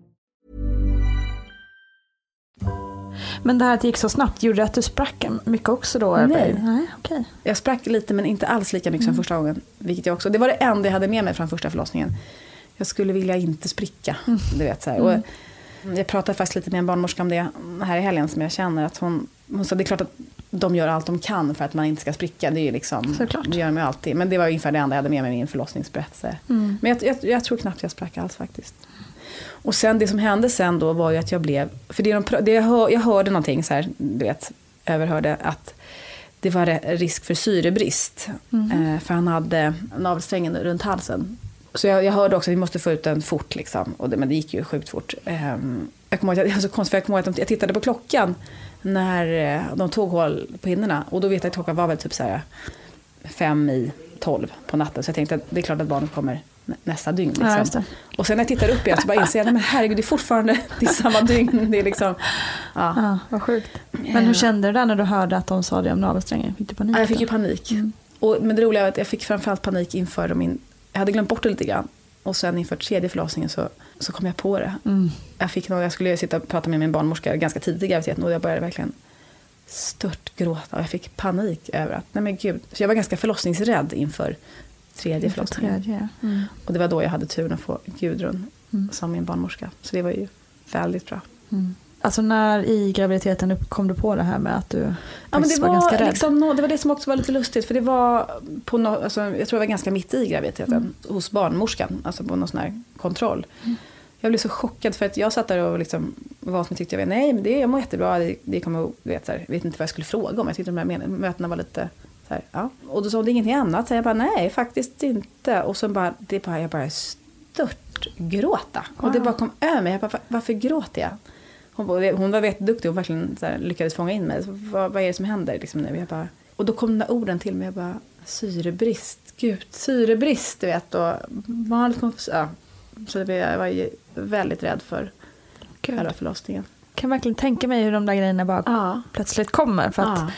Men det här att det gick så snabbt, gjorde det att du sprack mycket också då? Nej. Nej okej. Jag sprack lite men inte alls lika mycket som första gången. Vilket jag också, det var det enda jag hade med mig från första förlossningen. Jag skulle vilja inte spricka. Du vet, så här. Och jag pratade faktiskt lite med en barnmorska om det här i helgen som jag känner att hon, hon sa det är klart att de gör allt de kan för att man inte ska spricka. Det, är ju liksom, Såklart. det gör de ju alltid. Men det var ungefär det enda jag hade med mig i min förlossningsberättelse. Men jag, jag, jag tror knappt jag sprack alls faktiskt. Och sen det som hände sen då var ju att jag blev, för det de, det jag, hör, jag hörde någonting så här, du vet, överhörde att det var risk för syrebrist. Eh, för han hade navelsträngen runt halsen. Så jag, jag hörde också att vi måste få ut den fort liksom. Och det, men det gick ju sjukt fort. Jag kommer ihåg att jag, det var så konstigt, jag kommer ihåg att jag tittade på klockan när eh, de tog hål på hinnorna. Och då vet jag att klockan var väl typ så här fem i tolv på natten. Så jag tänkte att det är klart att barnet kommer nästa dygn. Ja, Liksom. det. och sen när jag tittar upp igen så bara inser jag, men herregud det är fortfarande det är samma dygn. Det är liksom, ja. Ja, vad sjukt. Men hur kände du där när du hörde att de sa det om navelsträngen? Fick du panik? Ja, jag fick ju panik. Och, men det roliga var att jag fick framförallt panik inför min... Jag hade glömt bort det lite grann. Och sen inför tredje förlossningen så, så kom jag på det. Jag, fick något, jag skulle sitta och prata med min barnmorska ganska tidigt i graviditeten och jag började verkligen stört gråta. Och jag fick panik över att, nej men gud. Så jag var ganska förlossningsrädd inför tredje förlossningen. tredje, ja. Mm. Och det var då jag hade turen att få Gudrun som min barnmorska. Så det var ju väldigt bra. Alltså när i graviditeten kom du på det här med att du Ja, men det, var, var ganska rädd? liksom, det var det som också var lite lustigt. För det var på no, alltså, jag tror det var ganska mitt i graviditeten. Mm. Hos barnmorskan. Alltså på någon sån här kontroll. Jag blev så chockad för att jag satt där och liksom var som jag tyckte jag vet. Nej men det, jag mår jättebra. Det, det kommer, vet, så här, jag vet inte vad jag skulle fråga om. Jag tyckte de här mötena var lite här, ja. Och då sa hon ingenting annat. Så jag bara nej faktiskt inte. Och så bara, det bara jag bara stört gråta. Och det bara kom över mig. Jag bara, "Va- varför gråter jag? Hon, var- hon var jätteduktig, hon verkligen här, lyckades fånga in mig. Så, vad, vad är det som händer liksom, nu? Jag bara, och då kom de där orden till mig. Jag bara, syrebrist, gud, syrebrist, du vet. Och barnet kom, ja. Så det, jag var ju väldigt rädd för Gud. själva förlossningen. kan verkligen tänka mig hur de där grejerna bara Ja. plötsligt kommer. För att Ja.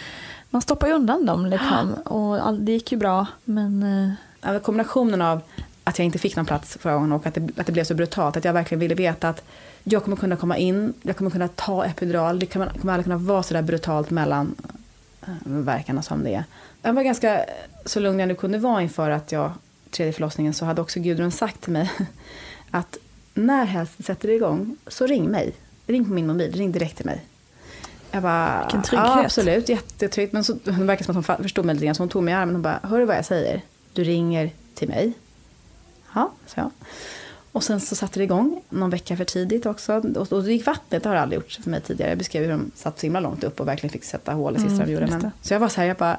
Man stoppar ju undan dem liksom. Och all, det gick ju bra. Men eh, Ja, kombinationen av att jag inte fick någon plats förra gången och att det, att det blev så brutalt. Att jag verkligen ville veta att jag kommer kunna komma in, jag kommer kunna ta epidural. Det kommer, kommer aldrig kunna vara så där brutalt mellan äh, verkarna som det är. Jag var ganska så lugn jag nu kunde vara inför att jag, tredje förlossningen, så hade också Gudrun sagt till mig att när helst sätter det igång så ring mig. Ring på min mobil, ring direkt till mig. Jag bara, Vilken trygghet. Ja, absolut, jättetryggt. Men så, det verkar som att hon förstod mig lite grann, så hon tog mig i armen och bara, hör du vad jag säger? Du ringer till mig. Ja, så jag. Och sen så satte det igång någon vecka för tidigt också. Och, då gick vattnet, det har aldrig gjort för mig tidigare. Jag beskrev hur de satt så himla långt upp och verkligen fick sätta hål i sista Mm, de gjorde. Men, så jag var så här, jag bara,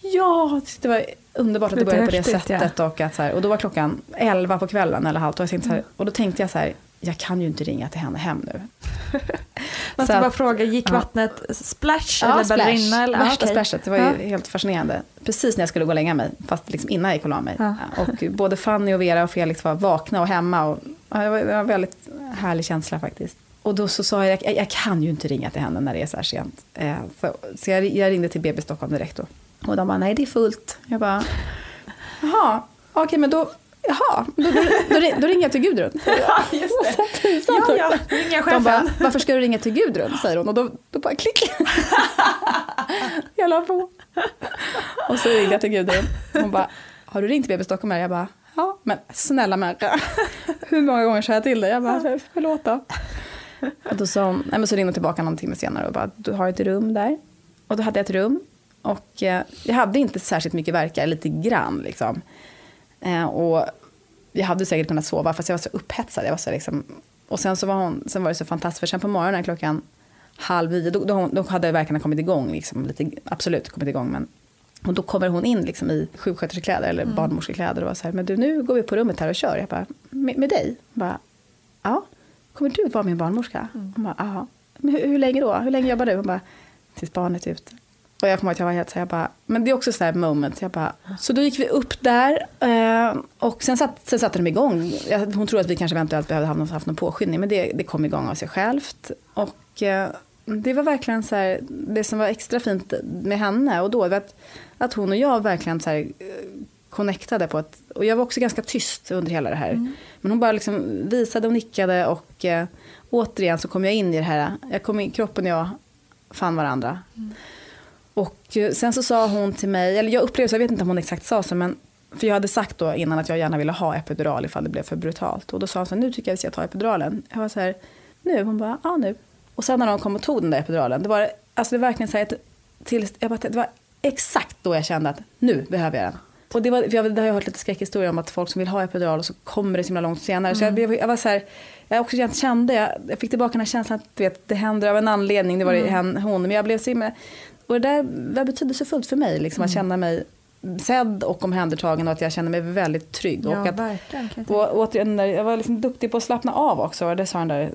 ja, det var underbart att det började på det häftigt, ja. sättet. Och, att så här, och då var klockan 11 på kvällen eller halvt. Och, jag tänkte så här, och då tänkte jag så här, jag kan ju inte ringa till henne hem nu. man ska bara fråga, gick ja. vattnet splash eller ballerina? Eller? Värsta okej. splashet. Det var ju Ja. helt fascinerande. Precis när jag skulle gå och lägga mig, fast liksom innan jag gick och la mig. Ja. Och både Fanny och Vera och Felix var vakna och hemma. Och, ja, det, var, en väldigt härlig känsla faktiskt. Och då så sa jag, jag, jag kan ju inte ringa till henne när det är så här sent. Eh, så så jag, jag ringde till BB Stockholm direkt då. Och de bara, nej det är fullt. Jag bara, jaha, okej men då, jaha, då, då, då, ringer jag till Gudrun. Ja, just det. Ja, ja, ringa De chefen. bara, varför ska du ringa till Gudrun? säger hon. Och då, då bara klick. jag la på. Och så ringde jag till Gudrun. Hon bara, har du ringt BB Stockholm? Jag bara, ja, men snälla människa. Hur många gånger sa jag till dig? Jag bara, förlåt då. Och då sa hon, nej men så ringde hon tillbaka någon timme senare och bara, du har ett rum där. Och då hade jag ett rum. Och eh, jag hade inte särskilt mycket verkar, lite grann liksom. Eh, och jag hade säkert kunnat sova, fast jag var så upphetsad. Jag var så liksom, och sen, så var hon, sen var det så fantastiskt, för sen på morgonen klockan halv nio, då, då, då hade verkarna kommit igång. Liksom, lite, absolut kommit igång, men och då kommer hon in liksom, i sjuksköterskekläder eller barnmorskekläder och var så här, men du nu går vi på rummet här och kör. Jag bara, med, med dig? Jag bara, ja, kommer du vara min barnmorska? Hon bara, ja. Men hur, hur länge då? Hur länge jobbar du? Hon bara, tills barnet är ute. Och jag kommer ihåg att jag var helt så här, jag bara, men det är också så här moment. Jag bara, så då gick vi upp där eh, och sen, satt, sen satte de igång. Hon tror att vi kanske eventuellt behövde ha haft någon påskyndning, men det, det kom igång av sig självt. Och eh, det var verkligen så här, det som var extra fint med henne och då, var att, att hon och jag verkligen så här, eh, connectade på ett, och jag var också ganska tyst under hela det här. Mm. Men hon bara liksom visade och nickade och återigen så kom jag in i det här, jag kom in, kroppen och jag fann varandra. Mm. Och eh, sen så sa hon till mig, eller jag upplevde så, jag vet inte om hon exakt sa så, men för jag hade sagt då innan att jag gärna ville ha epidural ifall det blev för brutalt. Och då sa hon så här, nu tycker jag vi ska ta epiduralen. Jag var så här, nu? Hon bara, ja nu. Och sen när de kom och tog den där epiduralen, det var, alltså det var verkligen så här, till, jag bara, det var exakt då jag kände att nu behöver jag den. Och det, var, jag, det har jag hört lite skräckhistorier om att folk som vill ha epidural och så kommer det så himla långt senare. Mm. Så jag, jag, var så här, jag också kände, jag, jag fick tillbaka den här känslan att vet, det händer av en anledning, det var mm. hon. Men jag blev så himla, och det där var betydelsefullt för mig, liksom, mm. att känna mig sedd och omhändertagen och att jag känner mig väldigt trygg. Ja, och att, verkligen. Och, återigen, jag var liksom duktig på att slappna av också. Och det sa där,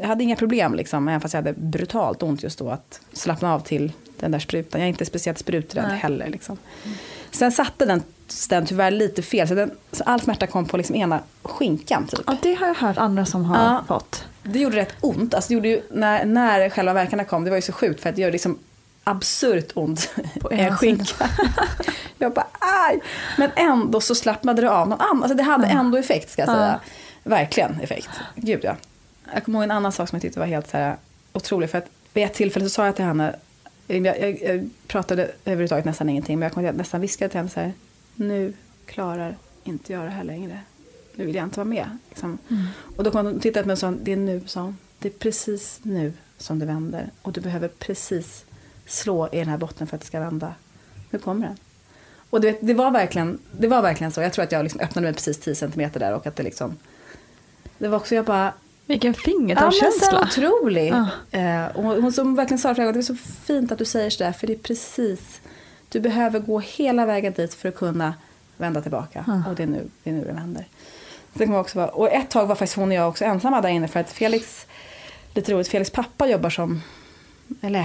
jag hade inga problem, liksom, även fast jag hade brutalt ont just då, att slappna av till den där sprutan. Jag är inte speciellt spruträdd Nej. heller. Liksom. Mm. Sen satte den, den tyvärr lite fel, så, den, så all smärta kom på liksom ena skinkan. Typ. Ja, det har jag hört andra som har ja, fått. Det gjorde rätt ont. Alltså, det gjorde ju, när, när själva verkarna kom, det var ju så sjukt för att det gör liksom absurt ont på en skinka. jag bara aj! Men ändå så slappnade det av någon annan. Alltså det hade ändå effekt ska jag säga. Verkligen effekt. Gud ja. Jag kommer ihåg en annan sak som jag tyckte var helt så här otrolig. För att vid ett tillfälle så sa jag till henne, jag, jag, jag pratade överhuvudtaget nästan ingenting, men jag, kom, jag nästan viskade till henne så här, nu klarar inte jag det här längre. Nu vill jag inte vara med. Liksom. Mm. Och då kom hon och tittade på mig och sa, det är nu, sa hon. Det är precis nu som det vänder. Och du behöver precis slå i den här botten för att det ska vända. Nu kommer den. Och det, det, var, verkligen, det var verkligen så. Jag tror att jag liksom öppnade mig precis 10 centimeter där och att det liksom... Det var också, jag bara... Vilken fingertoppskänsla. Ja, men så otrolig. Ah. Eh, och hon som verkligen sa det, det är så fint att du säger sådär, för det är precis... Du behöver gå hela vägen dit för att kunna vända tillbaka. Ah. Och det är, nu, det är nu det vänder. Så det kan också vara, och ett tag var faktiskt hon och jag också ensamma där inne för att Felix, lite roligt, Felix pappa jobbar som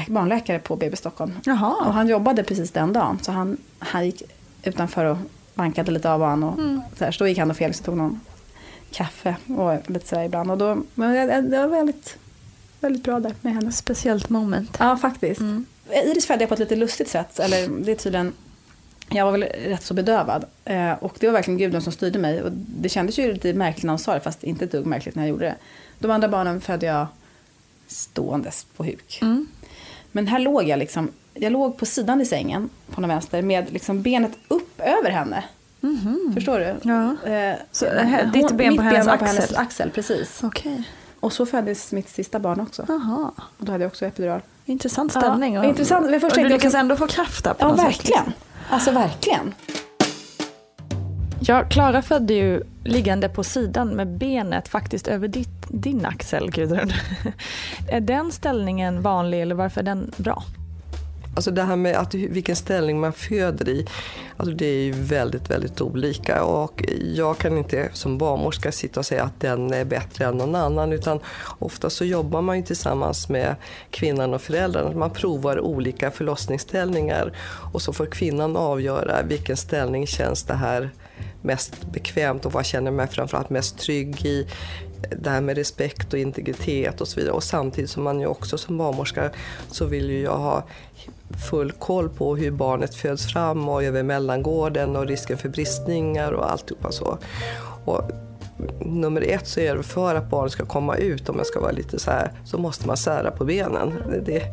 barnläkare på BB Stockholm. Jaha. Och han jobbade precis den dagen. Så han, han gick utanför och bankade lite av honom. Och mm. så, här, så då gick han och Felix och tog någon kaffe och lite sådär ibland. Och då, men det, det var väldigt, väldigt bra där med henne. Speciellt moment. Ja, faktiskt. Mm. Iris födde jag på ett lite lustigt sätt. Eller det är tydligen jag var väl rätt så bedövad. Eh, och det var verkligen Gudrun som styrde mig. Och det kändes ju lite märkligt när hon sa det, fast inte ett dugg märkligt när jag gjorde det. De andra barnen födde jag ståendes på huk. Mm. Men här låg jag liksom, jag låg på sidan i sängen på den vänster med liksom benet upp över henne. Mm -hmm. Förstår du? Ja. Eh, så hon, ditt ben på hennes ben axel? På hennes axel, precis. Okay. Och så föddes mitt sista barn också. Aha. Och då hade jag också epidural. Intressant ställning. Ja, intressant. Men först och du lyckas ändå få kraft där på Ja, verkligen. Sätt. Alltså verkligen. Ja, Klara födde ju liggande på sidan med benet faktiskt över ditt, din axel, Gudrun. är den ställningen vanlig eller varför är den bra? Alltså det här med att, vilken ställning man föder i, alltså det är ju väldigt, väldigt olika. Och jag kan inte som barnmorska sitta och säga att den är bättre än någon annan. Utan ofta så jobbar man ju tillsammans med kvinnan och föräldrarna. Man provar olika förlossningsställningar och så får kvinnan avgöra vilken ställning känns det här mest bekvämt och vad känner mig framförallt mest trygg i. Det här med respekt och integritet och så vidare. Och samtidigt som man ju också som barnmorska så vill ju jag ha full koll på hur barnet föds fram och över mellangården och risken för bristningar och alltihopa så. Och nummer ett så är det för att barnet ska komma ut, om jag ska vara lite så här, så måste man sära på benen. Det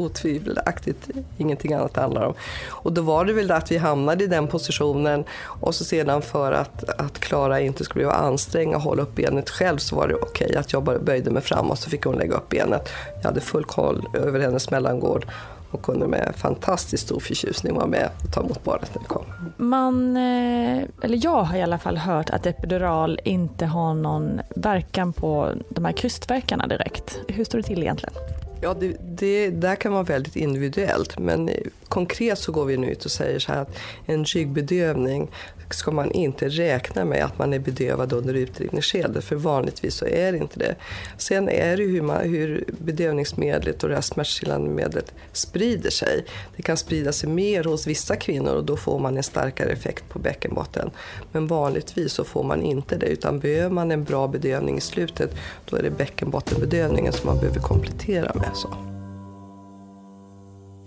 otvivelaktigt ingenting annat handlar om. Och då var det väl att vi hamnade i den positionen och så sedan för att, att Klara inte skulle behöva anstränga och hålla upp benet själv så var det okej okay att jag bara böjde mig fram och så fick hon lägga upp benet. Jag hade full koll över hennes mellangård och kunde med fantastiskt stor förtjusning vara med och ta emot barnet när det kom. Man, eh, eller jag har i alla fall hört att epidural inte har någon verkan på de här krystverkarna direkt. Hur står det till egentligen? Ja, det, det, där kan vara väldigt individuellt men konkret så går vi nu ut och säger så här att en ryggbedövning ska man inte räkna med att man är bedövad under utdrivningsskedet, för vanligtvis så är det inte det. Sen är det hur, man, hur bedövningsmedlet och det här smärtstillande medlet sprider sig. Det kan sprida sig mer hos vissa kvinnor och då får man en starkare effekt på bäckenbotten. Men vanligtvis så får man inte det, utan behöver man en bra bedövning i slutet, då är det bäckenbottenbedövningen som man behöver komplettera med. Så.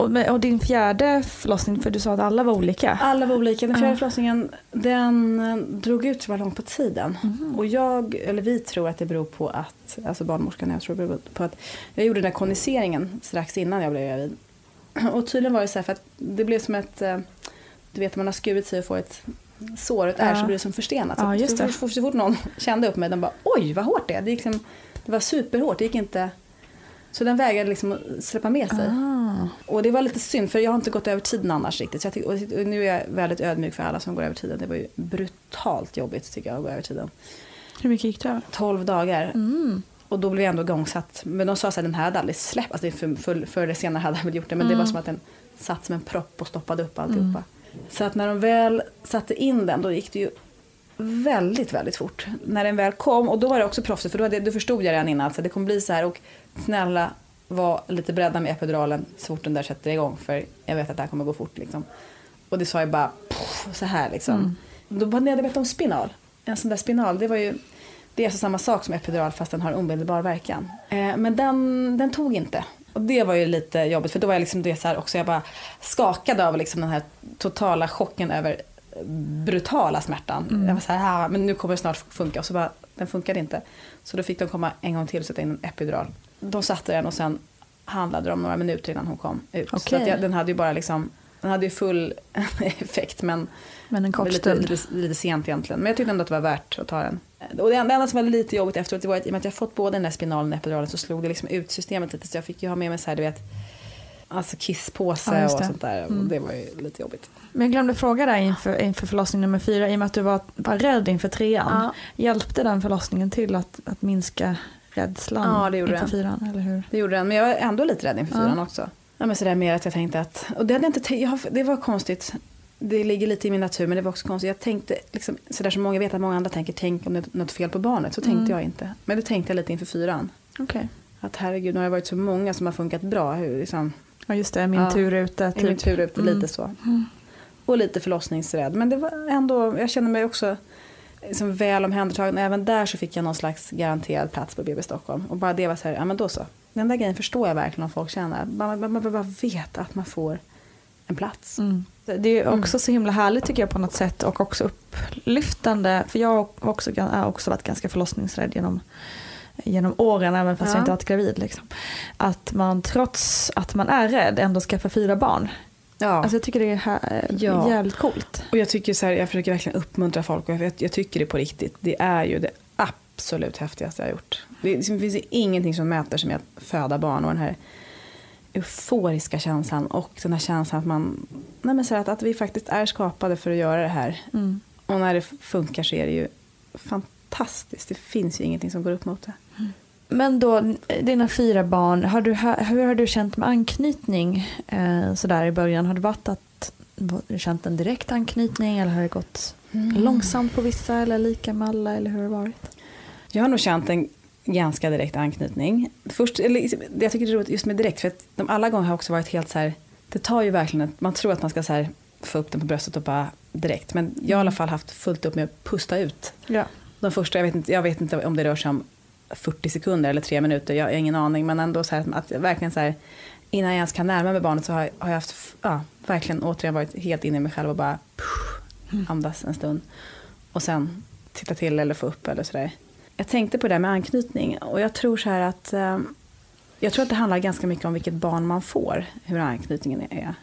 Och, och din fjärde förlossning, för du sa att alla var olika. Alla var olika. Den fjärde Ja. förlossningen den eh, drog ut så var långt på tiden. Mhm. Och jag, eller vi tror att det beror på att, alltså barnmorskan och jag tror det beror på att jag gjorde den här kondenseringen strax innan jag blev gravid. Och tydligen var det så här för att det blev som ett, eh, du vet man har skurit sig och får ett sår, ett ärr Ja. så blir det som förstenat. Ja, så, just så, så, fort någon kände upp mig, de bara oj vad hårt det är. Det, liksom, det var superhårt, det gick inte, så den vägrade liksom att släppa med sig. Ah. Och det var lite synd för jag har inte gått över tiden annars riktigt. Så jag och nu är jag väldigt ödmjuk för alla som går över tiden. Det var ju brutalt jobbigt tycker jag att gå över tiden. Hur mycket gick det över? 12 dagar. Mm. Och då blev jag ändå igångsatt. Men de sa att den här hade aldrig släppt. Alltså för, för, förr eller senare hade jag väl gjort det. Men det var som att den satt som en propp och stoppade upp alltihopa. Så att när de väl satte in den då gick det ju väldigt, väldigt fort. När den väl kom, och då var det också proffsigt för då, hade, då förstod jag redan innan att det kommer bli så här och snälla var lite beredda med epiduralen så fort den där sätter igång för jag vet att det här kommer gå fort liksom. Och det sa jag bara poff, så här liksom. Då hade jag bett om spinal. En sån där spinal, det var ju det är alltså samma sak som epidural fast den har omedelbar verkan. Eh, men den, den tog inte. Och det var ju lite jobbigt för då var jag liksom det så här också, jag bara skakade av liksom den här totala chocken över brutala smärtan. Jag var så här, men nu kommer det snart funka. Och så bara, den funkade inte. Så då fick de komma en gång till och sätta in en epidural. De satte den och sen handlade de några minuter innan hon kom ut. Så Okej. att jag, den hade ju bara liksom, den hade ju full effekt men Men en kort lite, stund. lite, lite sent egentligen. Men jag tyckte ändå att det var värt att ta den. Och det enda som var lite jobbigt efteråt det var att i och med att jag fått både den där spinalen och epiduralen så slog det liksom ut systemet lite. Så jag fick ju ha med mig så här, du vet, alltså kisspåse Ja, och det. sånt där. Mm. Det var ju lite jobbigt. Men jag glömde fråga dig inför, inför förlossning nummer fyra, i och med att du var, var rädd inför trean. Hjälpte den förlossningen till att, att minska rädslan Ja, det gjorde inför den. fyran? Eller hur? Det gjorde den, men jag var ändå lite rädd inför Ja. fyran också. Ja, men sådär mer att jag tänkte att, och det hade jag inte jag, har- det var konstigt. Det ligger lite i min natur men det var också konstigt. Jag tänkte, liksom, sådär som många vet att många andra tänker, tänk om det är något fel på barnet. Så tänkte Mm. jag inte. Men det tänkte jag lite inför fyran. Okej. Att herregud, nu har det varit så många som har funkat bra. Hur, liksom, Ja just det, min Ja. tur ute. Typ. min tur ute, Mm. lite så. Och lite förlossningsrädd. Men det var ändå, jag kände mig också liksom väl omhändertagen. Även där så fick jag någon slags garanterad plats på BB Stockholm. Och bara det var så här, ja men då så. Den där grejen förstår jag verkligen om folk känner. Man, man bara vet att man får en plats. Mm. Det är ju också så himla härligt tycker jag på något sätt och också upplyftande. För jag har också, har också varit ganska förlossningsrädd genom, genom åren även fast Ja. jag inte varit gravid. Liksom. Att man trots att man är rädd ändå skaffar fyra barn. Ja. Alltså jag tycker det är här, Ja. jävligt coolt. Och jag tycker så här, jag försöker verkligen uppmuntra folk och jag, jag tycker det på riktigt. Det är ju det absolut häftigaste jag har gjort. Det, det finns ju ingenting som mäter sig med att föda barn och den här euforiska känslan och den här känslan att man, nej men så här, att, att vi faktiskt är skapade för att göra det här. Mm. Och när det funkar så är det ju fantastiskt. Det finns ju ingenting som går upp mot det. Men då, dina fyra barn, har du, hur har du känt med anknytning eh, sådär i början? Har det varit att du känt en direkt anknytning eller har det gått långsamt på vissa eller lika med alla eller hur har det varit? Jag har nog känt en ganska direkt anknytning. Först, eller, jag tycker det är roligt just med direkt för att de alla gånger har också varit helt så här. Det tar ju verkligen man tror att man ska så här, få upp den på bröstet och bara direkt. Men jag har i alla fall haft fullt upp med att pusta ut. Ja. De första, jag vet inte, jag vet inte om det rör sig om 40 sekunder eller tre minuter, jag har ingen aning. Men ändå så här, att verkligen så här, innan jag ens kan närma mig barnet så har jag, har jag haft, ja, verkligen återigen varit helt inne i mig själv och bara puh, andas en stund. Och sen titta till eller få upp eller sådär. Jag tänkte på det där med anknytning och jag tror så här att eh, jag tror att det handlar ganska mycket om vilket barn man får, hur anknytningen är.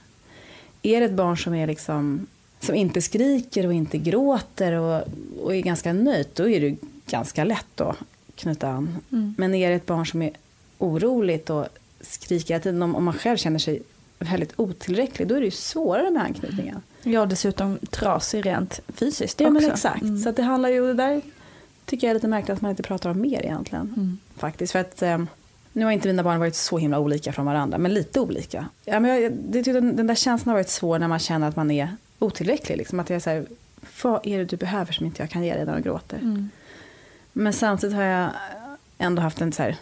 Är det ett barn som är liksom som inte skriker och inte gråter och, och är ganska nöjt, då är det ganska lätt att knyta an. Mm. Men är det ett barn som är oroligt och skriker hela tiden, om, man själv känner sig väldigt otillräcklig, då är det ju svårare med anknytningen. Jag dessutom trasig rent fysiskt Ja också. men exakt. Mm. Så att det handlar ju, det där tycker jag är lite märkligt att man inte pratar om mer egentligen. Mm. Faktiskt. För att eh, Nu har inte mina barn varit så himla olika från varandra, men lite olika. Ja, men jag, det, den, den där känslan har varit svår när man känner att man är otillräcklig. Liksom. Att jag säger, vad är det du behöver som inte jag kan ge dig när du gråter? Mm. Men samtidigt har jag ändå haft en så här,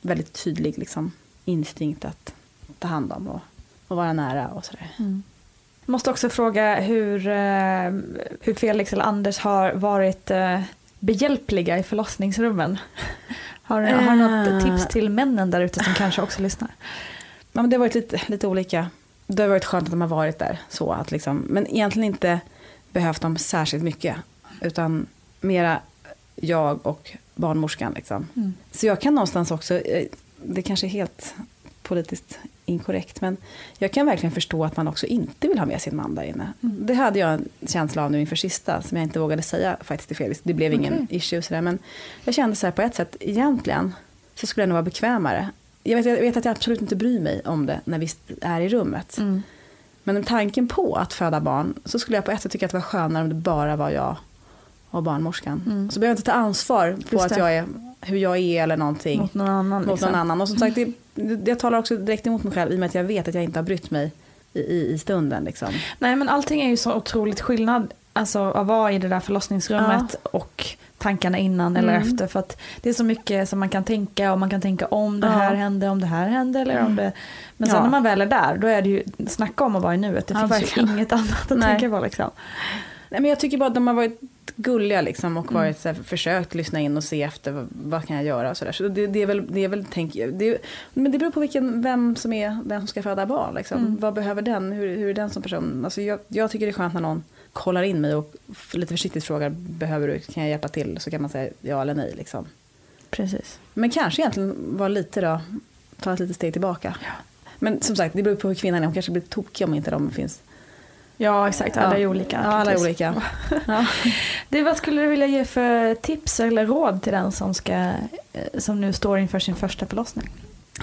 väldigt tydlig liksom, instinkt att ta hand om och, och vara nära och sådär. Mm. Måste också fråga hur, eh, hur Felix eller Anders har varit eh, behjälpliga i förlossningsrummen. Har, har du något Eh. tips till männen där ute som kanske också lyssnar? Ja, men det har varit lite, lite olika. Det har varit skönt att de har varit där. Så att liksom, men egentligen inte behövt dem särskilt mycket. Utan mera jag och barnmorskan. Liksom. Mm. Så jag kan någonstans också, eh, det kanske är helt politiskt inkorrekt, men jag kan verkligen förstå att man också inte vill ha med sin man där inne. Det hade jag en känsla av nu inför sista, som jag inte vågade säga faktiskt till Felix. Det blev ingen Okej. issue sådär, men jag kände så här på ett sätt, egentligen så skulle jag nog vara bekvämare. Jag vet, jag vet att jag absolut inte bryr mig om det när vi är i rummet. Mm. Men tanken på att föda barn, så skulle jag på ett sätt tycka att det var skönare om det bara var jag och barnmorskan. Så behöver jag inte ta ansvar på att jag är, hur jag är eller någonting. Mot någon annan. Mot liksom. någon annan. Och som sagt, det, det, jag talar också direkt emot mig själv i och med att jag vet att jag inte har brytt mig i, i, i stunden. Liksom. Nej men allting är ju så otroligt skillnad. Alltså att vara i det där förlossningsrummet och tankarna innan eller Mm. efter. För att det är så mycket som man kan tänka och man kan tänka om det Ja. här hände, om det här hände eller om det... Men sen Ja. när man väl är där, då är det ju, snacka om att vara i nuet. Det Ja, finns ju inget annat att Nej. tänka på liksom. Nej, men jag tycker bara att de har varit gulliga liksom, och varit, så här, försökt lyssna in och se efter vad, vad kan jag göra och sådär. Så det, det är väl, det är väl tänk, det, men det beror på vilken, vem som är den som ska föda barn. Liksom. Vad behöver den? Hur, hur är den som person? Alltså, jag, jag tycker det är skönt när någon kollar in mig och lite försiktigt frågar, behöver du, kan jag hjälpa till? Så kan man säga ja eller nej. Liksom. Precis. Men kanske egentligen vara lite då, ta ett litet steg tillbaka. Men som sagt, det beror på hur kvinnan är. Hon kanske blir tokig om inte de finns. Ja exakt, alla Ja. är olika. Ja, alla är olika. Ja. Du, vad skulle du vilja ge för tips eller råd till den som, ska, eh, som nu står inför sin första förlossning?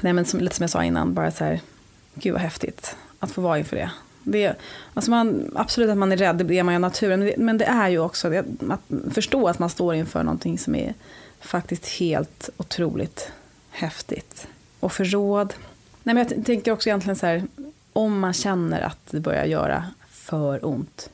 Nej men som, lite som jag sa innan, bara så här, gud vad häftigt att få vara inför det. det alltså man, absolut att man är rädd, det är man ju av naturen, men det, men det är ju också det, att förstå att man står inför någonting som är faktiskt helt otroligt häftigt. Och för råd, nej men jag tänker också egentligen så här, om man känner att det börjar göra för ont,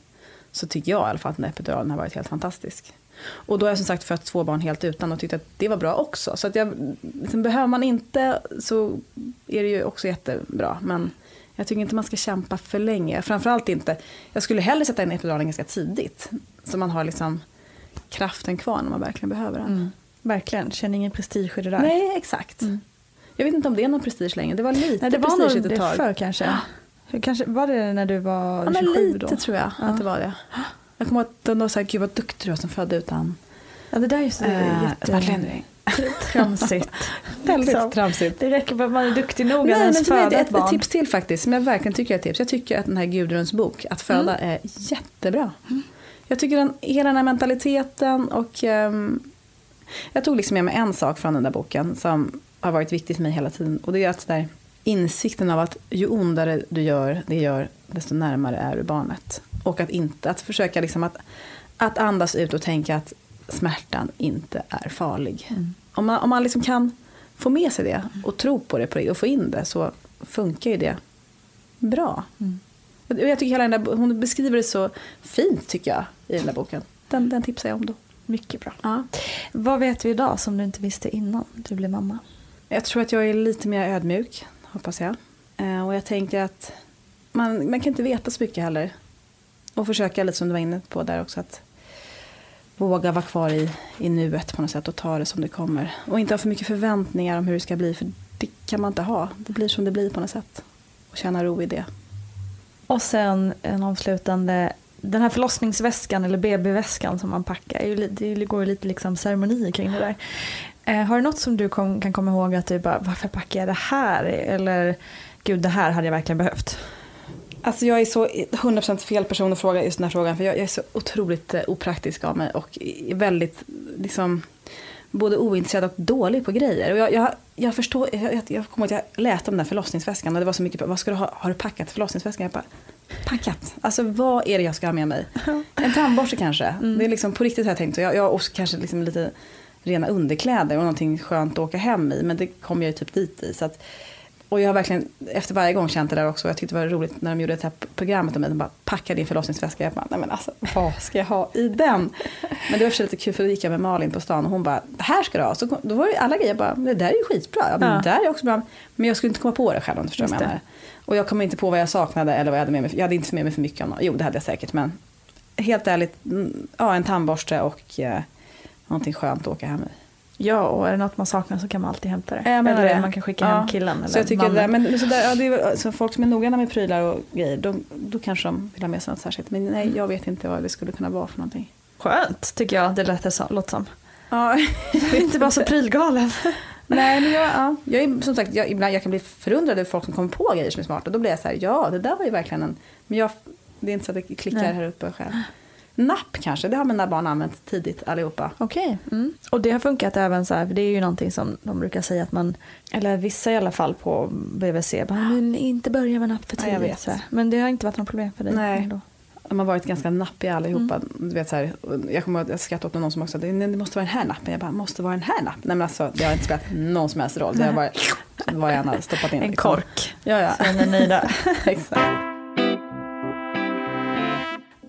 så tycker jag i alla fall att den epiduralen har varit helt fantastisk. Och då har jag som sagt fött två barn helt utan och tyckte att det var bra också. Så att jag, liksom, behöver man inte så är det ju också jättebra. Men jag tycker inte man ska kämpa för länge. Framförallt inte, jag skulle hellre sätta in epiduralen ganska tidigt. Så man har liksom kraften kvar när man verkligen behöver den. Verkligen, känner ingen prestige i det där. Nej, exakt. Jag vet inte om det är någon prestige längre. Det var lite Nej, det var prestige nog ett det tag. förr kanske. Kanske. Var det när du var Ja, men 27 lite då? tror jag Ja. att det var det. Jag kommer ihåg att de var så här, gud vad duktig du är som födde utan Ja, det där är ju så äh, jätte... smärtlindring. tramsigt. Väldigt Liksom. tramsigt. Det räcker med att man är duktig nog Nej, men föda ett ett, barn. tips till faktiskt, som jag verkligen tycker är ett tips. Jag tycker att den här Gudruns bok, Att föda, är jättebra. Jag tycker den, hela den här mentaliteten och ehm, jag tog liksom med mig en sak från den där boken som har varit viktig för mig hela tiden. Och det är att där, insikten av att ju ondare du gör, det gör, desto närmare är du barnet. Och att inte, att försöka liksom att, att andas ut och tänka att smärtan inte är farlig. Om man, om man liksom kan få med sig det och tro på det, på det och få in det så funkar ju det bra. Och Jag tycker hela den där, hon beskriver det så fint tycker jag i den där boken. Den, den tipsar jag om då. Mycket bra. Ja. Vad vet vi idag som du inte visste innan du blev mamma? Jag tror att jag är lite mer ödmjuk, hoppas jag. Eh, och jag tänker att man, man kan inte veta så mycket heller. Och försöka, lite som du var inne på där också, att våga vara kvar i, i nuet på något sätt och ta det som det kommer. Och inte ha för mycket förväntningar om hur det ska bli, för det kan man inte ha. Det blir som det blir på något sätt. Och känna ro i det. Och sen en avslutande, den här förlossningsväskan eller BB-väskan som man packar, det går ju lite liksom ceremoni kring det där. Eh, har du något som du kom, kan komma ihåg att du bara, varför packar jag det här? Eller, gud det här hade jag verkligen behövt. Alltså jag är så 100% fel person att fråga just den här frågan. För jag, jag är så otroligt eh, opraktisk av mig. Och väldigt liksom, både ointresserad och dålig på grejer. Och jag, jag, jag förstår, jag, jag, kommer att jag läste om den här förlossningsväskan. Och det var så mycket, vad ska du ha? Har du packat förlossningsväskan? Jag bara, packat? Alltså vad är det jag ska ha med mig? En tandborste kanske. Det är liksom på riktigt har jag tänkt. Och jag, jag också kanske liksom lite rena underkläder och någonting skönt att åka hem i. Men det kom jag ju typ dit i. Så att, och jag har verkligen efter varje gång känt det där också. Jag tyckte det var roligt när de gjorde det här programmet om mig. De bara packade din förlossningsväska. Jag bara, nej men alltså vad ska jag ha i den? Men det var för lite kul för då gick jag med Malin på stan och hon bara, det här ska du ha. Så då var det alla grejer bara, det där är ju skitbra. Ja, men Ja. det där är också bra. Men jag skulle inte komma på det själv om du förstår vad jag menar. Och jag kom inte på vad jag saknade eller vad jag hade med mig. Jag hade inte med mig för mycket av något. Jo, det hade jag säkert. Men helt ärligt, mm, ja, en tandborste och eh, någonting skönt att åka hem i. Ja, och är det något man saknar så kan man alltid hämta det. Eller det. man kan skicka Ja. hem killen eller Så jag tycker det, mannen. där- men så där, ja, det är, så folk som är noggranna med prylar och grejer, då, då kanske de vill ha med sig något särskilt. Men nej, jag vet inte vad det skulle kunna vara för någonting. Skönt tycker jag det lät låter som. Ja, inte bara så prylgalen. Nej, men jag, ja, jag är som sagt, jag, ibland jag kan bli förundrad över folk som kommer på grejer som är smarta. Då blir jag så här, ja, det där var ju verkligen en... Men jag, det är inte så att det klickar Nej. här uppe själv. Napp kanske, det har mina barn använt tidigt allihopa. Okej. Mm. Och det har funkat även så här, för det är ju någonting som de brukar säga att man, eller vissa i alla fall på BVC, bara, men inte börja med napp för tidigt. vet. Så här. Men det har inte varit något problem för dig? Nej. ändå. De har varit ganska nappiga allihopa. Du vet, så här, jag kommer att jag skrattade åt någon som också sa, det, nej, måste vara den här nappen. Jag bara, måste vara den här nappen? Nej men alltså, det har inte spelat någon som helst roll. Det har bara, vad jag än har stoppat in. En liksom. kork. Ja, ja. Sen är där. Exakt.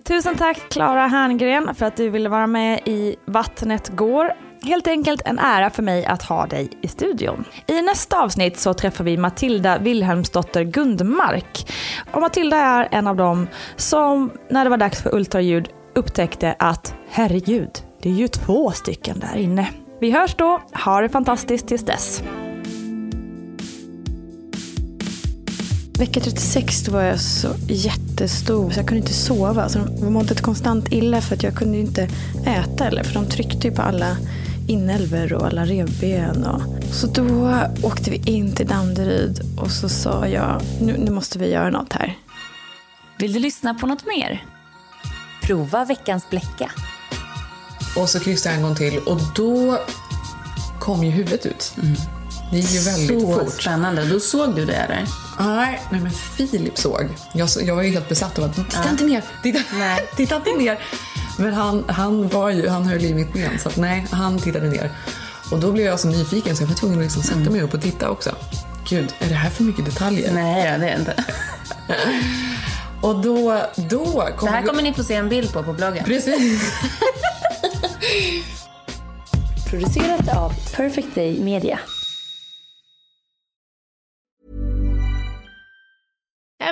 Tusen tack Clara Herngren för att du ville vara med i Vattnet går. Helt enkelt en ära för mig att ha dig i studion. I nästa avsnitt så träffar vi Matilda Wilhelmsdotter Gundmark. Och Matilda är en av dem som när det var dags för ultraljud upptäckte att herregud, det är ju två stycken där inne. Vi hörs då, ha det fantastiskt tills dess. Vecka 36 då var jag så jättestor så jag kunde inte sova. Så jag mådde konstant illa för att jag kunde inte äta eller för de tryckte ju på alla inälvor och alla revben. Och. Så då åkte vi in till Danderyd och så sa jag nu, nu måste vi göra något här. Vill du lyssna på något mer? Prova veckans bläcka. Och så kryssade jag en gång till och då kom ju huvudet ut. Det gick ju väldigt Så fort. spännande. Då såg du det eller? Nej, nej men Filip såg. Jag, jag var ju helt besatt av att titta Ja. inte ner, titta, titta inte ner. Men han, han, var ju, han höll i mitt ben så att nej, han tittade ner. Och då blev jag så nyfiken så jag var tvungen att liksom sätta mig upp och titta också. Gud, är det här för mycket detaljer? Nej, det är inte. och då, då kom Det här vi- kommer ni få se en bild på på bloggen. Precis. Producerat av Perfect Day Media.